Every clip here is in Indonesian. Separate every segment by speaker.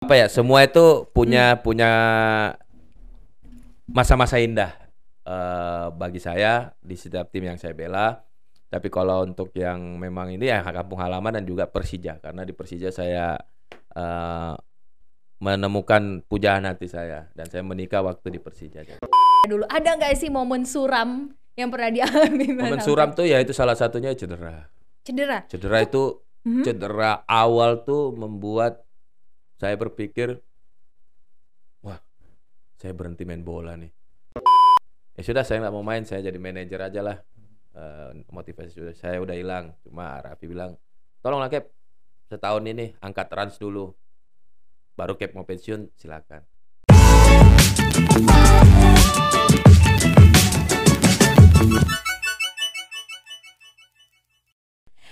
Speaker 1: apa ya semua itu punya punya masa-masa indah eh, bagi saya di setiap tim yang saya bela. Tapi kalau untuk yang memang ini ya kampung halaman dan juga Persija karena di Persija saya eh, menemukan pujaan hati saya dan saya menikah waktu di Persija.
Speaker 2: dulu ada nggak sih momen suram yang pernah dialami
Speaker 1: Momen suram tuh ya itu salah satunya cedera.
Speaker 2: cedera
Speaker 1: Cedera itu
Speaker 2: Mhm.
Speaker 1: cedera awal tuh membuat saya berpikir wah saya berhenti main bola nih. Ya sudah saya nggak mau main saya jadi manajer aja lah. Eh, motivasi sudah saya udah hilang. Cuma Raffi bilang tolonglah Kep setahun ini angkat trans dulu. Baru Kep mau pensiun silakan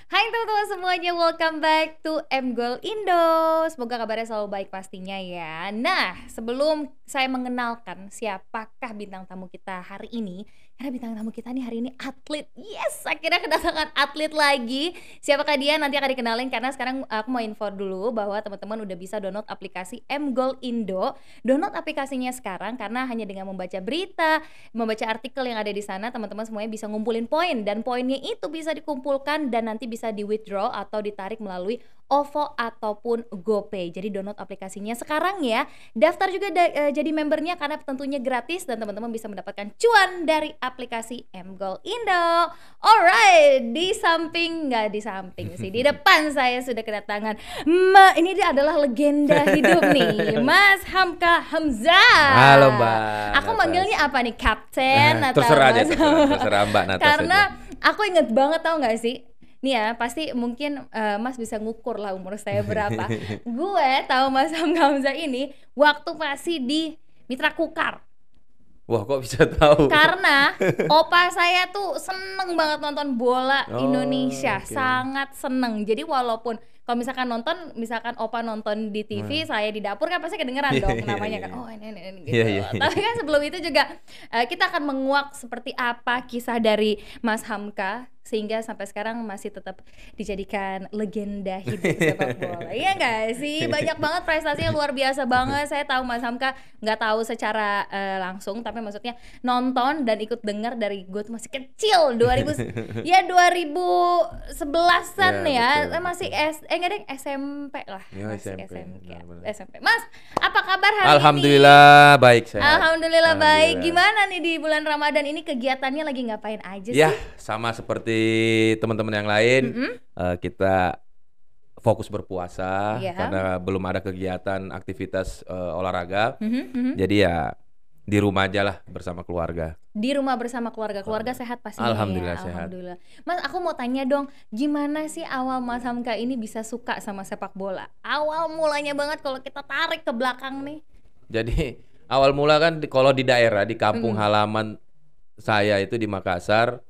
Speaker 2: Hai teman-teman semuanya, welcome back to M Goal Indo. Semoga kabarnya selalu baik pastinya ya. Nah, sebelum saya mengenalkan siapakah bintang tamu kita hari ini, karena bintang tamu kita nih hari ini atlet. Yes, akhirnya kedatangan atlet lagi. Siapakah dia nanti akan dikenalin karena sekarang aku mau info dulu bahwa teman-teman udah bisa download aplikasi M Goal Indo. Download aplikasinya sekarang karena hanya dengan membaca berita, membaca artikel yang ada di sana, teman-teman semuanya bisa ngumpulin poin dan poinnya itu bisa dikumpulkan dan nanti bisa di withdraw atau ditarik melalui OVO ataupun GoPay. Jadi download aplikasinya sekarang ya. Daftar juga da- eh, jadi membernya karena tentunya gratis dan teman-teman bisa mendapatkan cuan dari aplikasi Mgol Indo. Alright, di samping nggak di samping sih, di depan saya sudah kedatangan. Ma, ini dia adalah legenda hidup nih, Mas Hamka Hamzah.
Speaker 1: Halo, Mbak
Speaker 2: Aku
Speaker 1: Natas.
Speaker 2: manggilnya apa nih, Kapten
Speaker 1: Eh,
Speaker 2: atau
Speaker 1: terserah aja terserah, terserah Mbak Natas
Speaker 2: karena
Speaker 1: aja.
Speaker 2: aku inget banget tau nggak sih Nih ya, pasti mungkin eh, Mas bisa ngukur lah umur saya berapa. Gue tahu Mas Hamzah ini waktu masih di Mitra Kukar.
Speaker 1: wah kok bisa tahu
Speaker 2: Karena opa saya tuh seneng banget nonton bola
Speaker 1: Oh,
Speaker 2: Indonesia,
Speaker 1: oke.
Speaker 2: sangat seneng. Jadi walaupun kalau misalkan nonton, misalkan opa nonton di TV, saya di dapur kan pasti kedengeran
Speaker 1: Hmm. Iya,
Speaker 2: dong
Speaker 1: iya,
Speaker 2: namanya
Speaker 1: iya,
Speaker 2: kan. Oh ini ini, ini gitu.
Speaker 1: Iya, iya.
Speaker 2: Tapi kan sebelum itu juga eh, kita akan menguak seperti apa kisah dari Mas Hamka sehingga sampai sekarang masih tetap dijadikan legenda hidup sepak bola. Iya nggak sih? Banyak banget prestasinya luar biasa banget. Saya tahu Mas Hamka nggak tahu secara eh, langsung, tapi maksudnya nonton dan ikut dengar dari gue tuh masih kecil 2000 ya 2011-an
Speaker 1: Ya,
Speaker 2: ya,
Speaker 1: betul,
Speaker 2: Eh, masih S eh enggak deh SMP lah.
Speaker 1: Ya,
Speaker 2: masih
Speaker 1: SMP,
Speaker 2: SMP.
Speaker 1: benar-benar.
Speaker 2: SMP. Mas, apa kabar hari ini?
Speaker 1: Alhamdulillah baik saya
Speaker 2: Alhamdulillah baik. Gimana nih di bulan Ramadan ini kegiatannya lagi ngapain aja
Speaker 1: Ya,
Speaker 2: sih?
Speaker 1: sama seperti teman-teman yang lain, eh, kita fokus berpuasa
Speaker 2: Iya.
Speaker 1: karena belum ada kegiatan aktivitas eh, olahraga.
Speaker 2: Mhm, mhm.
Speaker 1: Jadi ya di rumah aja lah bersama keluarga.
Speaker 2: Di rumah bersama keluarga. Keluarga sehat pastinya
Speaker 1: Alhamdulillah
Speaker 2: ya.
Speaker 1: sehat.
Speaker 2: Alhamdulillah. Mas, aku mau tanya dong, gimana sih awal Mas Hamka ini bisa suka sama sepak bola? Awal mulanya banget kalau kita tarik ke belakang nih.
Speaker 1: Jadi awal mula kan di- kalau di daerah di kampung halaman saya itu di Makassar,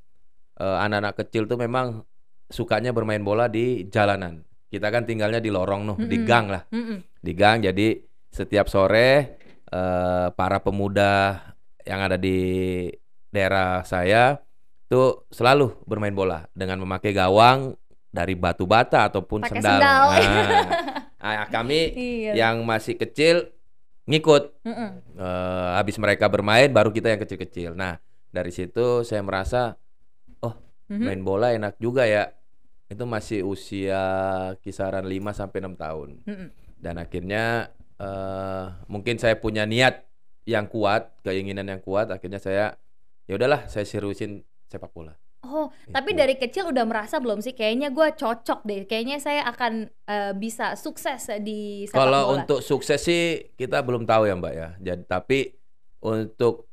Speaker 1: eh, anak-anak kecil tuh memang sukanya bermain bola di jalanan. Kita kan tinggalnya di lorong noh, di
Speaker 2: Mm-mm.
Speaker 1: gang lah.
Speaker 2: Mm-mm.
Speaker 1: di gang. Jadi setiap sore eh, para pemuda yang ada di daerah saya tuh selalu bermain bola dengan memakai gawang dari batu bata ataupun
Speaker 2: Pakai
Speaker 1: sendal.
Speaker 2: sendal.
Speaker 1: Nah, nah, kami
Speaker 2: Iya.
Speaker 1: yang masih kecil ngikut.
Speaker 2: Mm-mm.
Speaker 1: Eh, habis mereka bermain baru kita yang kecil-kecil. Nah, dari situ saya merasa oh,
Speaker 2: Mhm.
Speaker 1: main bola enak juga ya. Itu masih usia kisaran 5 sampai 6 tahun
Speaker 2: Mm-mm.
Speaker 1: dan akhirnya eh mungkin saya punya niat yang kuat, keinginan yang kuat, akhirnya saya ya udahlah saya seriusin sepak bola.
Speaker 2: Oh, tapi
Speaker 1: Itu.
Speaker 2: dari kecil udah merasa belum sih? Kayaknya gue cocok deh. Kayaknya saya akan eh, bisa sukses di sepak
Speaker 1: Kalau
Speaker 2: bola.
Speaker 1: untuk sukses sih kita belum tahu ya Mbak ya. Jadi tapi untuk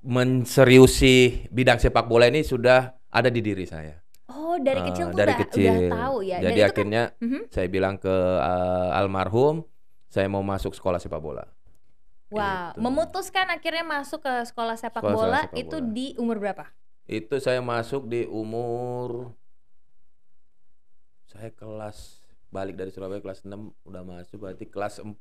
Speaker 1: menseriusi bidang sepak bola ini sudah ada di diri saya.
Speaker 2: Oh, dari
Speaker 1: Eh,
Speaker 2: kecil tuh
Speaker 1: dari
Speaker 2: udah,
Speaker 1: kecil.
Speaker 2: udah tahu ya. Dan
Speaker 1: Jadi
Speaker 2: kan-
Speaker 1: akhirnya
Speaker 2: Mhm.
Speaker 1: saya bilang ke eh, almarhum saya mau masuk sekolah sepak bola.
Speaker 2: Wow,
Speaker 1: Gitu.
Speaker 2: memutuskan akhirnya masuk ke sekolah sepak
Speaker 1: Sekolah
Speaker 2: bola
Speaker 1: sepak
Speaker 2: itu
Speaker 1: bola.
Speaker 2: di umur berapa?
Speaker 1: Itu saya masuk di umur saya kelas balik dari Surabaya kelas 6 udah masuk berarti kelas 4.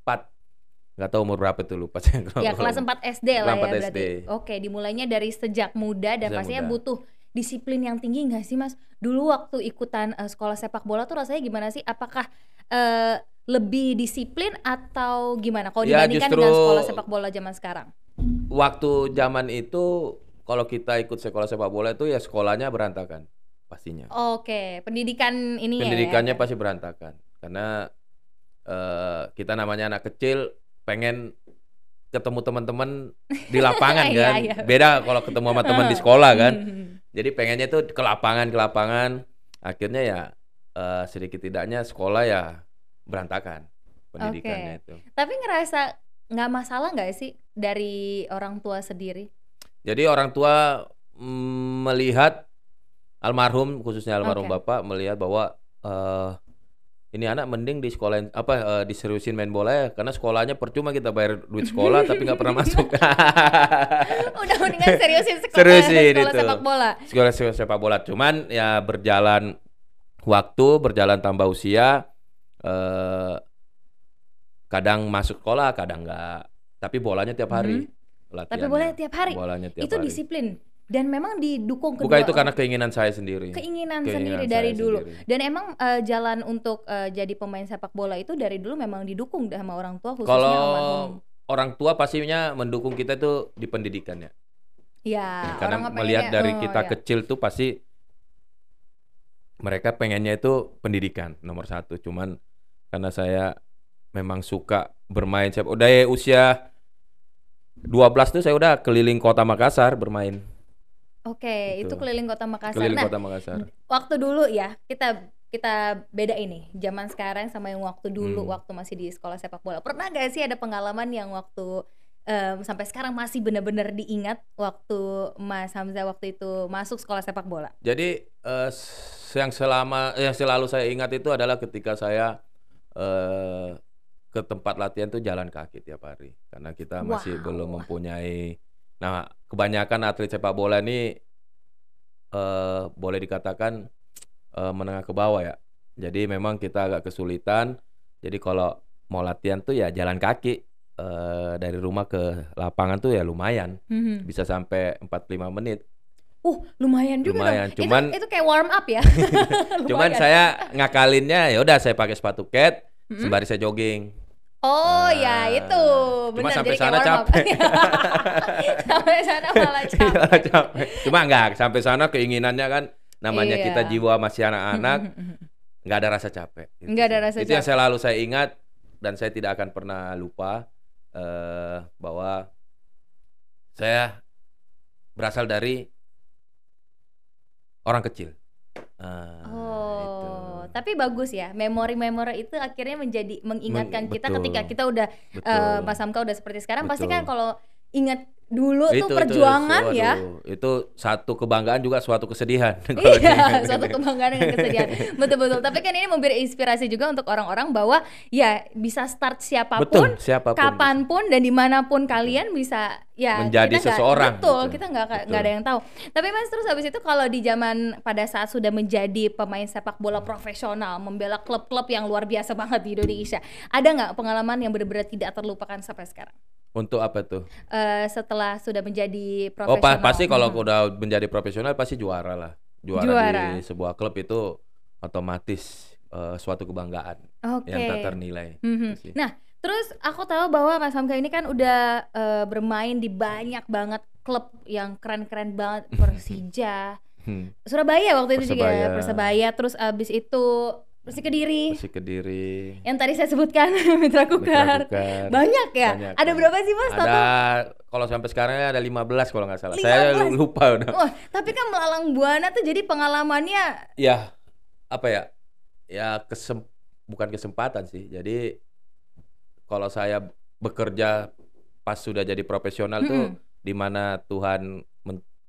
Speaker 1: nggak tahu umur berapa tuh lupa saya.
Speaker 2: Ya kelas 4 SD lah
Speaker 1: Kelas
Speaker 2: ya
Speaker 1: 4
Speaker 2: berarti.
Speaker 1: SD.
Speaker 2: Oke, dimulainya dari sejak muda dan
Speaker 1: Sejak
Speaker 2: pastinya
Speaker 1: muda.
Speaker 2: butuh disiplin yang tinggi nggak sih Mas? Dulu waktu ikutan eh, sekolah sepak bola tuh rasanya gimana sih? Apakah eh, lebih disiplin atau gimana kalau
Speaker 1: Ya,
Speaker 2: dibandingkan
Speaker 1: justru-
Speaker 2: dengan sekolah sepak bola zaman sekarang?
Speaker 1: Waktu zaman itu kalau kita ikut sekolah sepak bola itu ya sekolahnya berantakan pastinya.
Speaker 2: Oke, pendidikan ini
Speaker 1: Pendidikannya
Speaker 2: ya.
Speaker 1: pasti berantakan karena eh, kita namanya anak kecil pengen ketemu teman-teman di lapangan
Speaker 2: Iya,
Speaker 1: kan.
Speaker 2: iya.
Speaker 1: Beda kalau ketemu sama teman di sekolah kan.
Speaker 2: Hmm.
Speaker 1: Jadi pengennya tuh ke lapangan ke lapangan. Akhirnya ya eh, sedikit tidaknya sekolah ya berantakan pendidikannya itu.
Speaker 2: Tapi ngerasa nggak masalah nggak sih dari orang tua sendiri?
Speaker 1: Jadi orang tua mm, melihat almarhum khususnya almarhum
Speaker 2: Oke.
Speaker 1: bapak melihat bahwa eh, ini anak mending di sekolah apa eh, diseriusin main bola ya karena sekolahnya percuma kita bayar duit sekolah tapi nggak pernah masuk.
Speaker 2: Udah mendingan seriusin sekolah,
Speaker 1: Seriusin
Speaker 2: sekolah
Speaker 1: itu.
Speaker 2: sepak bola.
Speaker 1: sekolah sekolah sepak bola cuman ya berjalan waktu berjalan tambah usia eh, kadang masuk sekolah kadang nggak tapi bolanya tiap hari
Speaker 2: Tapi
Speaker 1: latihannya.
Speaker 2: boleh tiap hari.
Speaker 1: bolanya tiap
Speaker 2: Itu
Speaker 1: hari.
Speaker 2: disiplin dan memang didukung kedua
Speaker 1: bukan itu karena keinginan saya sendiri
Speaker 2: keinginan,
Speaker 1: Keinginan
Speaker 2: sendiri dari dulu.
Speaker 1: sendiri.
Speaker 2: Dan emang eh, jalan untuk eh, jadi pemain sepak bola itu dari dulu memang didukung sama orang tua khususnya
Speaker 1: Kalau orang tua pastinya mendukung kita itu di pendidikannya.
Speaker 2: Ya,
Speaker 1: Karena
Speaker 2: orang
Speaker 1: melihat
Speaker 2: pengennya,
Speaker 1: dari
Speaker 2: oh,
Speaker 1: kita
Speaker 2: ya.
Speaker 1: kecil tuh pasti mereka pengennya itu pendidikan nomor satu. Cuman karena saya memang suka bermain sepak udah ya usia 12 tuh saya udah keliling kota Makassar bermain
Speaker 2: Oke, itu
Speaker 1: Gitu.
Speaker 2: keliling kota Makassar.
Speaker 1: keliling
Speaker 2: Nah,
Speaker 1: kota Makassar.
Speaker 2: waktu dulu ya kita kita beda ini zaman sekarang sama yang waktu dulu
Speaker 1: Hmm.
Speaker 2: waktu masih di sekolah sepak bola pernah gak sih ada pengalaman yang waktu em, sampai sekarang masih benar-benar diingat waktu Mas Hamzah waktu itu masuk sekolah sepak bola
Speaker 1: Jadi s- yang selama yang selalu saya ingat itu adalah ketika saya eh, ke tempat latihan tuh jalan kaki tiap hari karena kita masih
Speaker 2: Wow.
Speaker 1: belum mempunyai. Nah, kebanyakan atlet sepak bola ini eh, boleh dikatakan eh, menengah ke bawah ya. Jadi memang kita agak kesulitan. Jadi kalau mau latihan tuh ya jalan kaki eh, dari rumah ke lapangan tuh ya lumayan
Speaker 2: Mhm.
Speaker 1: bisa sampai 45 menit.
Speaker 2: uh lumayan juga
Speaker 1: Lumayan,
Speaker 2: dong. Itu-
Speaker 1: cuman-
Speaker 2: itu, kayak warm up ya
Speaker 1: Cuman saya ngakalinnya ya udah saya pakai sepatu cat
Speaker 2: Mm-mm.
Speaker 1: sembari saya jogging.
Speaker 2: oh
Speaker 1: Nah,
Speaker 2: ya itu
Speaker 1: cuma
Speaker 2: benar
Speaker 1: sampai
Speaker 2: jadi
Speaker 1: sana capek.
Speaker 2: sampai sana malah
Speaker 1: Iya,
Speaker 2: capek
Speaker 1: capek. Cuma enggak sampai sana keinginannya kan namanya
Speaker 2: Iya.
Speaker 1: kita jiwa masih anak-anak nggak ada rasa capek. Gitu
Speaker 2: Nggak ada rasa
Speaker 1: Itu yang
Speaker 2: capek.
Speaker 1: selalu saya ingat dan saya tidak akan pernah lupa eh, bahwa saya berasal dari orang kecil. Ah,
Speaker 2: Oh,
Speaker 1: itu.
Speaker 2: tapi bagus ya. Memori-memori itu akhirnya menjadi mengingatkan
Speaker 1: Meng-
Speaker 2: kita
Speaker 1: betul.
Speaker 2: ketika kita udah
Speaker 1: Betul.
Speaker 2: eh, Mas Hamka udah seperti sekarang pasti kan
Speaker 1: Betul.
Speaker 2: kalau ingat dulu
Speaker 1: itu,
Speaker 2: tuh perjuangan
Speaker 1: itu,
Speaker 2: ya.
Speaker 1: waduh, itu satu kebanggaan juga suatu kesedihan.
Speaker 2: Iya, suatu kebanggaan dengan kesedihan. Betul-betul. Tapi kan ini memberi inspirasi juga untuk orang-orang bahwa ya bisa start siapa pun,
Speaker 1: Betul, siapa
Speaker 2: pun. kapan pun dan di mana pun kalian bisa ya
Speaker 1: Menjadi
Speaker 2: kita
Speaker 1: seseorang,
Speaker 2: Betul,
Speaker 1: gitu.
Speaker 2: kita nggak nggak
Speaker 1: Betul.
Speaker 2: ada yang tahu. Tapi Mas terus habis itu kalau di zaman pada saat sudah menjadi pemain sepak bola profesional, membela klub-klub yang luar biasa banget di Indonesia, ada nggak pengalaman yang benar-benar tidak terlupakan sampai sekarang?
Speaker 1: Untuk apa tuh?
Speaker 2: Eh, setelah sudah menjadi
Speaker 1: Oh,
Speaker 2: profesional.
Speaker 1: pa- pasti kalau
Speaker 2: Mhm.
Speaker 1: udah menjadi profesional pasti juara lah. Juara,
Speaker 2: Juara.
Speaker 1: di sebuah klub itu otomatis eh, suatu kebanggaan
Speaker 2: Oke.
Speaker 1: yang tak ternilai.
Speaker 2: Mhm.
Speaker 1: Itu sih.
Speaker 2: Nah, terus aku tahu bahwa Mas Hamka ini kan udah eh, bermain di banyak banget klub yang keren-keren banget Persija,
Speaker 1: Hmm,
Speaker 2: Surabaya waktu itu juga ya,
Speaker 1: Persebaya.
Speaker 2: Persebaya, terus abis itu Persik Kediri,
Speaker 1: Persik Kediri,
Speaker 2: yang tadi saya sebutkan Mitra
Speaker 1: Mitra
Speaker 2: Kukar.
Speaker 1: Kukar.
Speaker 2: Banyak ya?
Speaker 1: Banyak,
Speaker 2: ada berapa sih Mas?
Speaker 1: Ada kalau sampai sekarang ada 15 kalau nggak salah. Saya
Speaker 2: 15?
Speaker 1: lupa udah.
Speaker 2: Wah, tapi kan melalang buana tuh jadi pengalamannya
Speaker 1: Ya, apa ya? Ya kesem bukan kesempatan sih. Jadi kalau saya bekerja pas sudah jadi profesional tuh
Speaker 2: Mm-mm.
Speaker 1: di mana Tuhan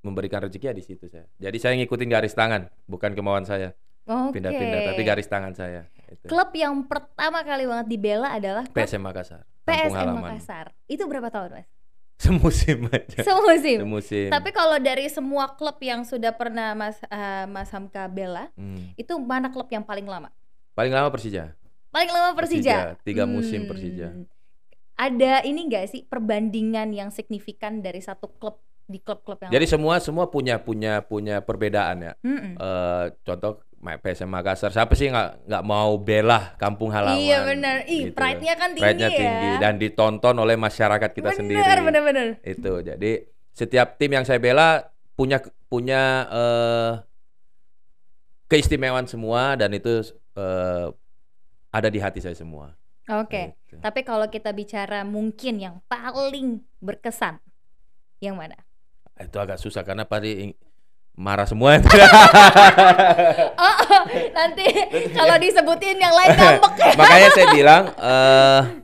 Speaker 1: memberikan rezeki ya di situ saya. Jadi saya ngikutin garis tangan, bukan kemauan saya
Speaker 2: Oke.
Speaker 1: pindah-pindah, tapi garis tangan saya. Itu.
Speaker 2: Klub yang pertama kali banget dibela adalah klub
Speaker 1: PSM Makassar,
Speaker 2: PSM. Makassar. Itu berapa tahun, Mas?
Speaker 1: Semusim aja.
Speaker 2: Semusim.
Speaker 1: Semusim.
Speaker 2: Tapi kalau dari semua klub yang sudah pernah Mas eh, Mas Hamka bela,
Speaker 1: Hmm.
Speaker 2: itu mana klub yang paling lama?
Speaker 1: Paling lama Persija.
Speaker 2: Paling lama Persija.
Speaker 1: Persija, tiga musim
Speaker 2: Hmm.
Speaker 1: Persija.
Speaker 2: Ada ini enggak sih perbandingan yang signifikan dari satu klub di klub-klub yang
Speaker 1: Jadi
Speaker 2: lain?
Speaker 1: semua semua punya punya punya perbedaan ya.
Speaker 2: Mm-mm.
Speaker 1: Eh, contoh Ma- PSM Makassar, siapa sih nggak nggak mau bela kampung halaman?
Speaker 2: Iya benar. Ih,
Speaker 1: Gitu.
Speaker 2: pride-nya kan tinggi
Speaker 1: Pride-nya
Speaker 2: ya.
Speaker 1: tinggi dan ditonton oleh masyarakat kita sendiri.
Speaker 2: Bener, bener, bener.
Speaker 1: Itu. Jadi setiap tim yang saya bela punya punya eh, keistimewaan semua dan itu eh, ada di hati saya semua.
Speaker 2: Oke.
Speaker 1: Gitu.
Speaker 2: Tapi kalau kita bicara mungkin yang paling berkesan, yang mana?
Speaker 1: Itu agak susah karena pasti marah semua.
Speaker 2: Oh, oh, nanti kalau disebutin yang lain ngambek ya.
Speaker 1: Makanya saya bilang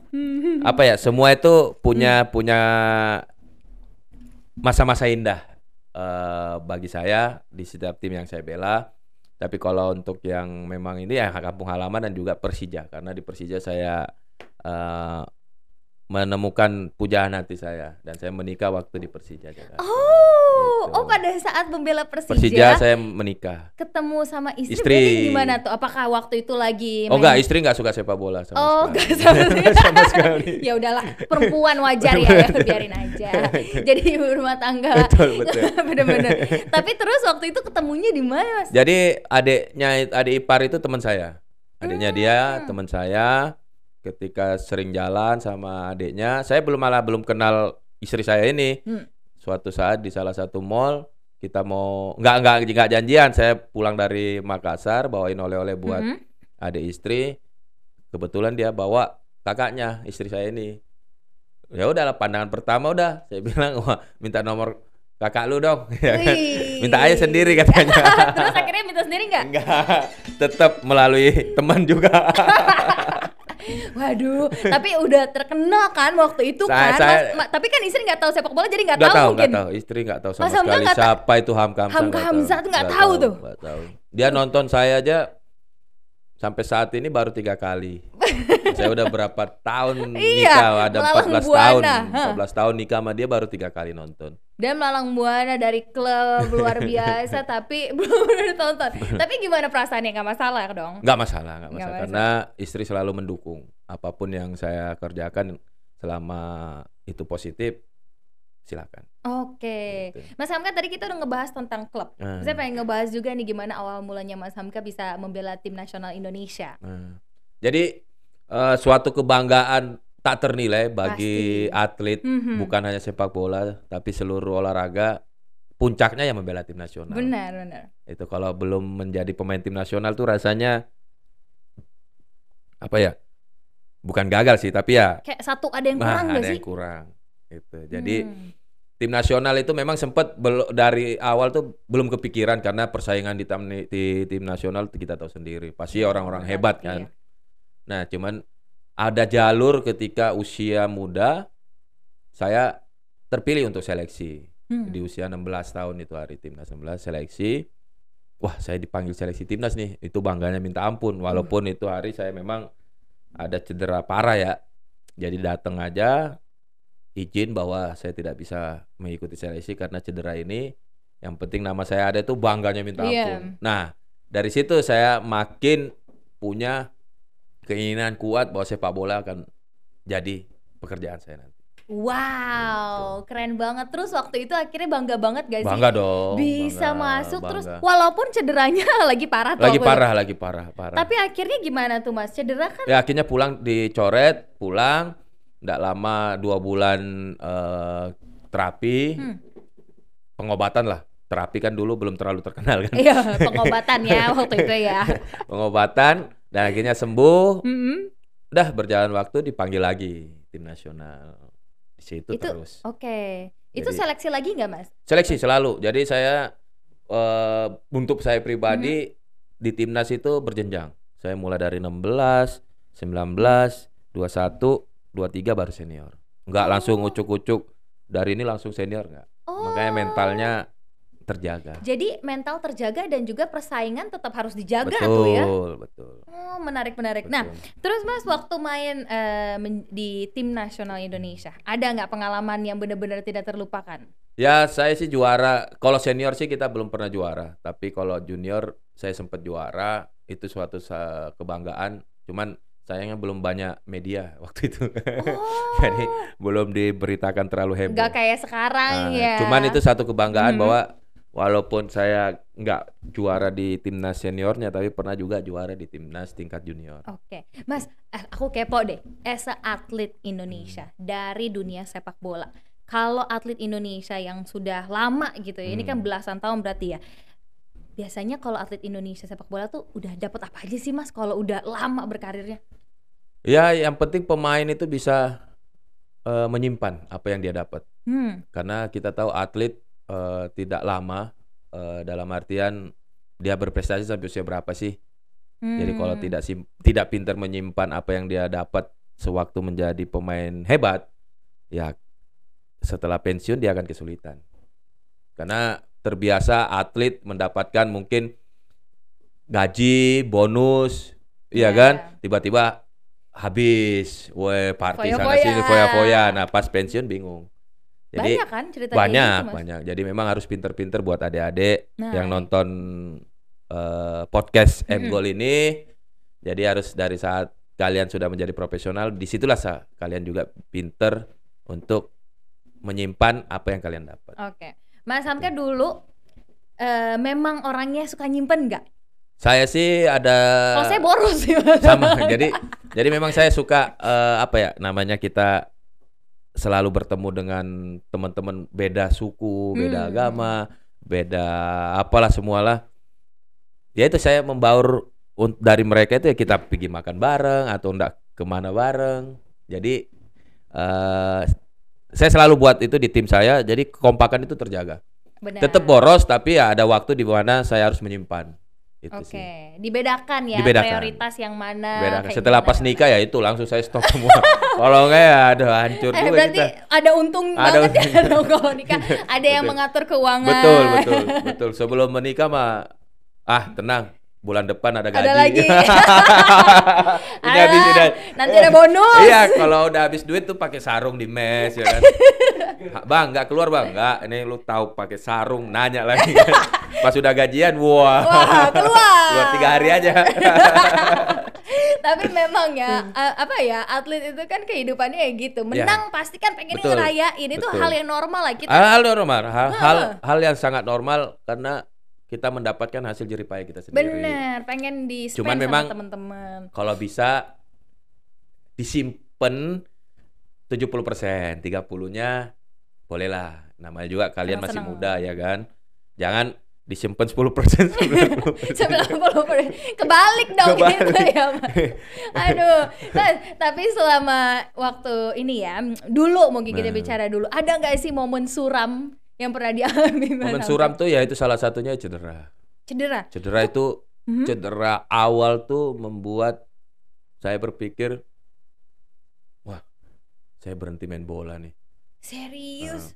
Speaker 2: Hmm.
Speaker 1: apa ya semua itu punya punya masa-masa indah eh bagi saya di setiap tim yang saya bela. Tapi kalau untuk yang memang ini ya kampung halaman dan juga Persija karena di Persija saya eh menemukan pujaan hati saya dan saya menikah waktu di Persija Jakarta.
Speaker 2: Oh,
Speaker 1: Gitu.
Speaker 2: oh pada saat membela Persija,
Speaker 1: Persija saya menikah.
Speaker 2: ketemu sama istri,
Speaker 1: Istri.
Speaker 2: gimana tuh? Apakah waktu itu lagi
Speaker 1: Oh enggak, istri enggak suka sepak bola sama
Speaker 2: Oh,
Speaker 1: sekali.
Speaker 2: enggak sama sekali.
Speaker 1: sama sekali.
Speaker 2: ya udahlah, perempuan wajar ya, ya biarin aja. Jadi ibu rumah tangga.
Speaker 1: Betul, betul.
Speaker 2: Bener-bener. Tapi terus waktu itu ketemunya di mana, Mas?
Speaker 1: Jadi adiknya adik ipar itu teman saya. Adiknya dia
Speaker 2: Hmm.
Speaker 1: teman saya. Ketika sering jalan sama adiknya, saya belum malah belum kenal istri saya ini.
Speaker 2: Hmm.
Speaker 1: Suatu saat di salah satu mall kita mau nggak nggak nggak janjian. Saya pulang dari Makassar bawain oleh-oleh buat
Speaker 2: Mhm.
Speaker 1: adik istri. Kebetulan dia bawa kakaknya istri saya ini. Ya udahlah pandangan pertama udah saya bilang wah minta nomor kakak lu dong. Ya kan? Minta aja sendiri katanya.
Speaker 2: terus akhirnya minta sendiri nggak?
Speaker 1: Enggak, tetap melalui teman juga.
Speaker 2: Waduh, tapi udah terkenal kan waktu itu
Speaker 1: Saya-
Speaker 2: kan.
Speaker 1: saya-
Speaker 2: Mas- ma- tapi kan istri nggak tahu sepak bola jadi nggak tahu
Speaker 1: tahu,
Speaker 2: mungkin.
Speaker 1: nggak tahu. Istri nggak tahu sama
Speaker 2: Mas
Speaker 1: sekali siapa itu Hamka Hamzah.
Speaker 2: Hamka Hamzah tuh nggak tahu tuh.
Speaker 1: nggak tahu. Dia nonton saya aja sampai saat ini baru tiga kali. saya udah berapa tahun
Speaker 2: Iya,
Speaker 1: nikah, ada
Speaker 2: melalang
Speaker 1: 14 tahun,
Speaker 2: buana, hah.
Speaker 1: 14 tahun nikah sama dia baru tiga kali nonton.
Speaker 2: Dan Malang Buana dari klub luar biasa tapi belum pernah ditonton. tapi gimana perasaannya nggak masalah dong?
Speaker 1: Nggak masalah, Nggak masalah. Karena istri selalu mendukung apa pun yang saya kerjakan selama itu positif, silakan.
Speaker 2: Oke.
Speaker 1: Gitu.
Speaker 2: Mas Hamka tadi kita udah ngebahas tentang klub.
Speaker 1: Nah.
Speaker 2: Saya pengen ngebahas juga nih gimana awal mulanya Mas Hamka bisa membela tim nasional Indonesia.
Speaker 1: Nah, jadi eh, suatu kebanggaan tak ternilai bagi
Speaker 2: Pasti.
Speaker 1: atlet,
Speaker 2: Mhm.
Speaker 1: bukan hanya sepak bola, tapi seluruh olahraga. Puncaknya yang membela tim nasional.
Speaker 2: Benar, benar.
Speaker 1: Itu kalau belum menjadi pemain tim nasional tuh rasanya apa ya? Bukan gagal sih, tapi ya
Speaker 2: Kayak satu ada yang
Speaker 1: nah,
Speaker 2: kurang nggak
Speaker 1: ada
Speaker 2: sih?
Speaker 1: yang kurang. Itu. Jadi
Speaker 2: Hmm.
Speaker 1: Tim nasional itu memang sempat dari awal tuh belum kepikiran karena persaingan di, tam- di tim nasional kita tahu sendiri. Pasti orang-orang
Speaker 2: Benar,
Speaker 1: hebat
Speaker 2: iya.
Speaker 1: kan. Nah, cuman ada jalur ketika usia muda saya terpilih untuk seleksi.
Speaker 2: Hmm.
Speaker 1: Di usia 16 tahun itu hari timnas 16 seleksi. Wah, saya dipanggil seleksi timnas nih. Itu bangganya minta ampun walaupun itu hari saya memang ada cedera parah ya. Jadi datang aja izin bahwa saya tidak bisa mengikuti seleksi karena cedera ini. Yang penting nama saya ada itu bangganya minta ampun. Nah, dari situ saya makin punya keinginan kuat bahwa sepak bola akan jadi pekerjaan saya nanti.
Speaker 2: Wow, keren banget. Terus waktu itu akhirnya bangga banget sih?
Speaker 1: Bangga dong.
Speaker 2: Bisa
Speaker 1: bangga,
Speaker 2: masuk terus
Speaker 1: bangga.
Speaker 2: walaupun cederanya lagi parah tuh
Speaker 1: lagi parah, lagi parah, parah.
Speaker 2: Tapi akhirnya gimana tuh Mas? Cedera kan
Speaker 1: Ya akhirnya pulang dicoret, pulang, tidak lama dua bulan eh, terapi,
Speaker 2: Hmm.
Speaker 1: pengobatan lah. Terapi kan dulu belum terlalu terkenal kan.
Speaker 2: Iya, pengobatan ya waktu itu ya.
Speaker 1: pengobatan dan akhirnya sembuh.
Speaker 2: Mm-mm.
Speaker 1: Udah berjalan waktu dipanggil lagi tim nasional. Di situ
Speaker 2: Itu-
Speaker 1: terus.
Speaker 2: Oke. Itu
Speaker 1: Jadi-
Speaker 2: seleksi lagi nggak Mas?
Speaker 1: Seleksi selalu. Jadi saya eh, untuk saya pribadi di timnas itu berjenjang. Saya mulai dari 16, 19, 21, 23 baru senior. Enggak langsung ucuk-ucuk dari ini langsung senior enggak.
Speaker 2: Oh.
Speaker 1: Makanya mentalnya terjaga.
Speaker 2: Jadi mental terjaga dan juga persaingan tetap harus dijaga
Speaker 1: betul,
Speaker 2: tuh ya.
Speaker 1: betul.
Speaker 2: Oh, menarik menarik. Nah,
Speaker 1: betul.
Speaker 2: terus Mas waktu main men- di tim nasional Indonesia, ada nggak pengalaman yang benar-benar tidak terlupakan?
Speaker 1: Ya saya sih juara. Kalau senior sih kita belum pernah juara. Tapi kalau junior saya sempat juara. Itu suatu kebanggaan. Cuman sayangnya belum banyak media waktu itu.
Speaker 2: Oh.
Speaker 1: Jadi belum diberitakan terlalu heboh.
Speaker 2: Nggak kayak sekarang
Speaker 1: Nah,
Speaker 2: ya.
Speaker 1: Cuman itu satu kebanggaan
Speaker 2: Mhm.
Speaker 1: bahwa walaupun saya nggak juara di timnas seniornya, tapi pernah juga juara di timnas tingkat junior.
Speaker 2: Oke, Mas, eh, aku kepo deh. As a atlet Indonesia dari dunia sepak bola, kalau atlet Indonesia yang sudah lama gitu ya, ini kan
Speaker 1: Hmm.
Speaker 2: belasan tahun berarti ya. Biasanya kalau atlet Indonesia sepak bola tuh udah dapat apa aja sih Mas kalau udah lama berkarirnya?
Speaker 1: Ya, yang penting pemain itu bisa eh, menyimpan apa yang dia dapat.
Speaker 2: Hmm,
Speaker 1: Karena kita tahu atlet eh, tidak lama eh, dalam artian dia berprestasi sampai usia berapa sih? Jadi kalau
Speaker 2: hmm.
Speaker 1: tidak sim- tidak pintar menyimpan apa yang dia dapat sewaktu menjadi pemain hebat, ya setelah pensiun dia akan kesulitan. Karena terbiasa atlet mendapatkan mungkin gaji, bonus, iya
Speaker 2: Ya.
Speaker 1: kan? Tiba-tiba habis, weh party sana
Speaker 2: Foya-foya.
Speaker 1: sini foya-foya. Nah, pas pensiun bingung. Jadi
Speaker 2: banyak kan cerita kayak
Speaker 1: banyak,
Speaker 2: gitu,
Speaker 1: banyak. Jadi memang harus pinter-pinter buat adik-adik
Speaker 2: Nah,
Speaker 1: yang nonton eh, podcast
Speaker 2: Mm-mm.
Speaker 1: M Goal ini. Jadi harus dari saat kalian sudah menjadi profesional, di situlah sa kalian juga pinter untuk menyimpan apa yang kalian dapat.
Speaker 2: Oke, Mas Hamka dulu eh, memang orangnya suka nyimpen nggak?
Speaker 1: Saya sih ada
Speaker 2: Kalau saya boros sih. Mas.
Speaker 1: Sama. jadi jadi memang saya suka eh, apa ya namanya kita selalu bertemu dengan teman-teman beda suku, beda
Speaker 2: Hmm.
Speaker 1: agama, beda apalah semualah. Ya itu saya membaur dari mereka itu ya kita pergi makan bareng atau enggak ke mana bareng. Jadi eh saya selalu buat itu di tim saya, jadi kekompakan itu terjaga.
Speaker 2: Benar.
Speaker 1: Tetap boros tapi ya ada waktu di mana saya harus menyimpan. Itu
Speaker 2: Oke,
Speaker 1: sih.
Speaker 2: dibedakan ya
Speaker 1: Dibedakan.
Speaker 2: prioritas yang mana.
Speaker 1: Beda.
Speaker 2: kayak
Speaker 1: Setelah pas nikah ya itu langsung saya stop semua. Kalau enggak ya aduh hancur
Speaker 2: Eh,
Speaker 1: juga
Speaker 2: berarti
Speaker 1: kita.
Speaker 2: ada untung
Speaker 1: Ada
Speaker 2: banget ya dong kalau nikah. Ada yang mengatur keuangan.
Speaker 1: Betul, betul, betul. Sebelum menikah mah ah tenang, bulan depan ada gaji.
Speaker 2: Ada lagi.
Speaker 1: Ini habis
Speaker 2: Alah,
Speaker 1: udah
Speaker 2: nanti ada bonus.
Speaker 1: Iya, kalau udah habis duit tuh pakai sarung di mes ya kan. Bang, nggak keluar bang, nggak. Ini lu tahu pakai sarung, nanya lagi. Pas udah gajian, wah,
Speaker 2: Wah, keluar.
Speaker 1: keluar tiga hari aja.
Speaker 2: Tapi memang ya a- apa ya atlet itu kan kehidupannya ya gitu. Menang pasti kan pengen
Speaker 1: Betul,
Speaker 2: ngerayain itu
Speaker 1: betul.
Speaker 2: hal yang normal lah kita.
Speaker 1: hal normal, hal, hal, hal yang sangat normal karena kita mendapatkan hasil jeripaya kita sendiri.
Speaker 2: Bener, pengen di
Speaker 1: Cuman memang-
Speaker 2: teman-teman.
Speaker 1: Kalau bisa disimpan 70%, 30-nya bolehlah. Namanya juga kalian masih
Speaker 2: Senang-senang.
Speaker 1: muda ya kan. Jangan disimpan 10%, 90%.
Speaker 2: 90 kebalik dong
Speaker 1: Kebalik.
Speaker 2: gitu ya Mas. Aduh Nah, tapi selama waktu ini ya dulu mungkin kita
Speaker 1: Nah.
Speaker 2: bicara dulu ada nggak sih momen suram yang pernah dialami
Speaker 1: Momen
Speaker 2: Hamka?
Speaker 1: suram tuh ya itu salah satunya cedera.
Speaker 2: cedera
Speaker 1: Cedera itu
Speaker 2: Mhm.
Speaker 1: cedera awal tuh membuat saya berpikir wah, saya berhenti main bola nih.
Speaker 2: serius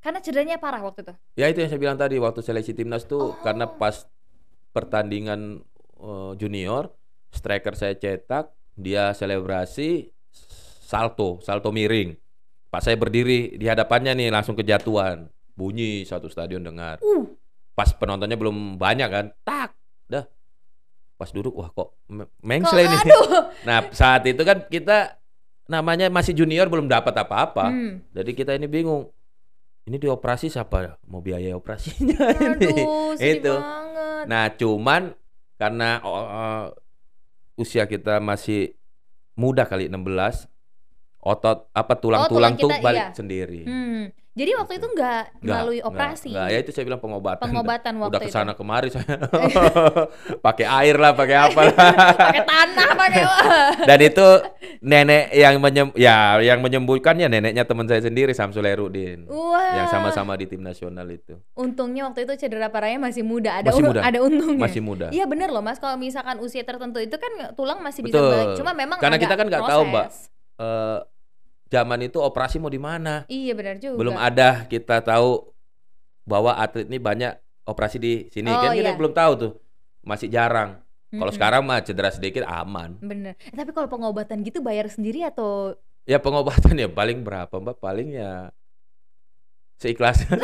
Speaker 2: karena cederanya parah waktu itu.
Speaker 1: Ya itu yang saya bilang tadi waktu seleksi timnas tuh
Speaker 2: Oh.
Speaker 1: karena pas pertandingan eh, junior striker saya cetak dia selebrasi salto salto miring. Pas saya berdiri di hadapannya nih langsung kejatuhan. Bunyi satu stadion dengar.
Speaker 2: Uh.
Speaker 1: Pas penontonnya belum banyak kan tak dah. Pas duduk wah kok me-
Speaker 2: kok
Speaker 1: mengsle ini nah saat itu kan kita namanya masih junior belum dapat apa-apa.
Speaker 2: Hmm.
Speaker 1: jadi kita ini bingung. Ini dioperasi siapa mau biaya operasinya
Speaker 2: aduh
Speaker 1: Itu.
Speaker 2: banget
Speaker 1: Nah, cuman karena oh, eh, usia kita masih muda kali 16, otot apa tulang-tulang
Speaker 2: tulang
Speaker 1: tuh
Speaker 2: kita,
Speaker 1: balik
Speaker 2: iya.
Speaker 1: sendiri.
Speaker 2: Hmm. Jadi waktu itu nggak melalui operasi
Speaker 1: nggak. ya itu saya bilang pengobatan.
Speaker 2: pengobatan waktu
Speaker 1: Udah
Speaker 2: itu
Speaker 1: ke sana kemari saya. pakai air lah, pakai apa lah.
Speaker 2: pakai tanah pakai
Speaker 1: Dan itu nenek yang menyem ya yang menyembuhkannya neneknya teman saya sendiri Samsul Herudin.
Speaker 2: Wah.
Speaker 1: Yang sama-sama di tim nasional itu.
Speaker 2: Untungnya waktu itu cedera parahnya masih muda, ada
Speaker 1: Masih muda.
Speaker 2: ada untungnya.
Speaker 1: Masih muda.
Speaker 2: Iya bener loh mas, kalau misalkan usia tertentu itu kan tulang masih bisa
Speaker 1: Betul.
Speaker 2: balik. Cuma memang
Speaker 1: Karena kita kan nggak tahu, Mbak.
Speaker 2: proses.
Speaker 1: Zaman itu operasi mau di mana.
Speaker 2: Iya benar juga.
Speaker 1: Belum ada kita tahu bahwa atlet ini banyak operasi di sini
Speaker 2: Oh,
Speaker 1: kan kita
Speaker 2: iya.
Speaker 1: belum tahu tuh. Masih jarang. Kalau
Speaker 2: Mm-mm.
Speaker 1: sekarang mah cedera sedikit aman.
Speaker 2: Bener. Eh, tapi kalau pengobatan gitu bayar sendiri atau
Speaker 1: Ya pengobatan ya paling berapa, Mbak? Paling ya seikhlasnya.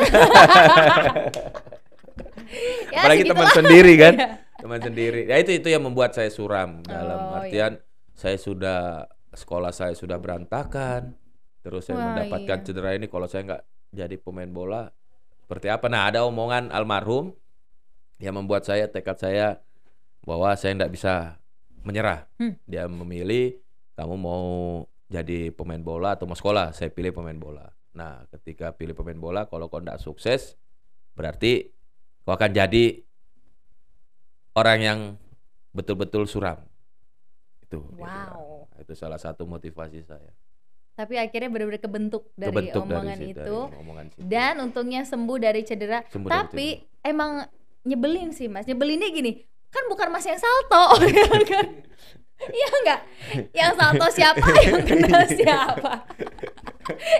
Speaker 2: ya
Speaker 1: Apalagi teman sendiri kan.
Speaker 2: Iya.
Speaker 1: Teman sendiri. Ya itu itu yang membuat saya suram dalam
Speaker 2: Oh,
Speaker 1: artian saya sudah sekolah saya sudah berantakan, terus saya
Speaker 2: Wah,
Speaker 1: mendapatkan
Speaker 2: iya.
Speaker 1: cedera ini kalau saya nggak jadi pemain bola seperti apa? Nah ada omongan almarhum yang membuat saya tekad saya bahwa saya nggak bisa menyerah.
Speaker 2: Hmm.
Speaker 1: Dia memilih kamu mau jadi pemain bola atau mau sekolah, saya pilih pemain bola. Nah ketika pilih pemain bola, kalau kau nggak sukses, berarti kau akan jadi orang yang betul-betul suram. Itu.
Speaker 2: Wow.
Speaker 1: Itu salah satu motivasi saya.
Speaker 2: Tapi akhirnya benar-benar kebentuk dari
Speaker 1: Kebentuk
Speaker 2: omongan
Speaker 1: dari,
Speaker 2: itu.
Speaker 1: dari omongan situ.
Speaker 2: Dan untungnya sembuh dari cedera.
Speaker 1: Sembuh dari
Speaker 2: Tapi emang nyebelin sih mas. Nyebelinnya gini, kan bukan mas yang salto, ya kan? Iya enggak? Yang salto siapa? Yang kena siapa?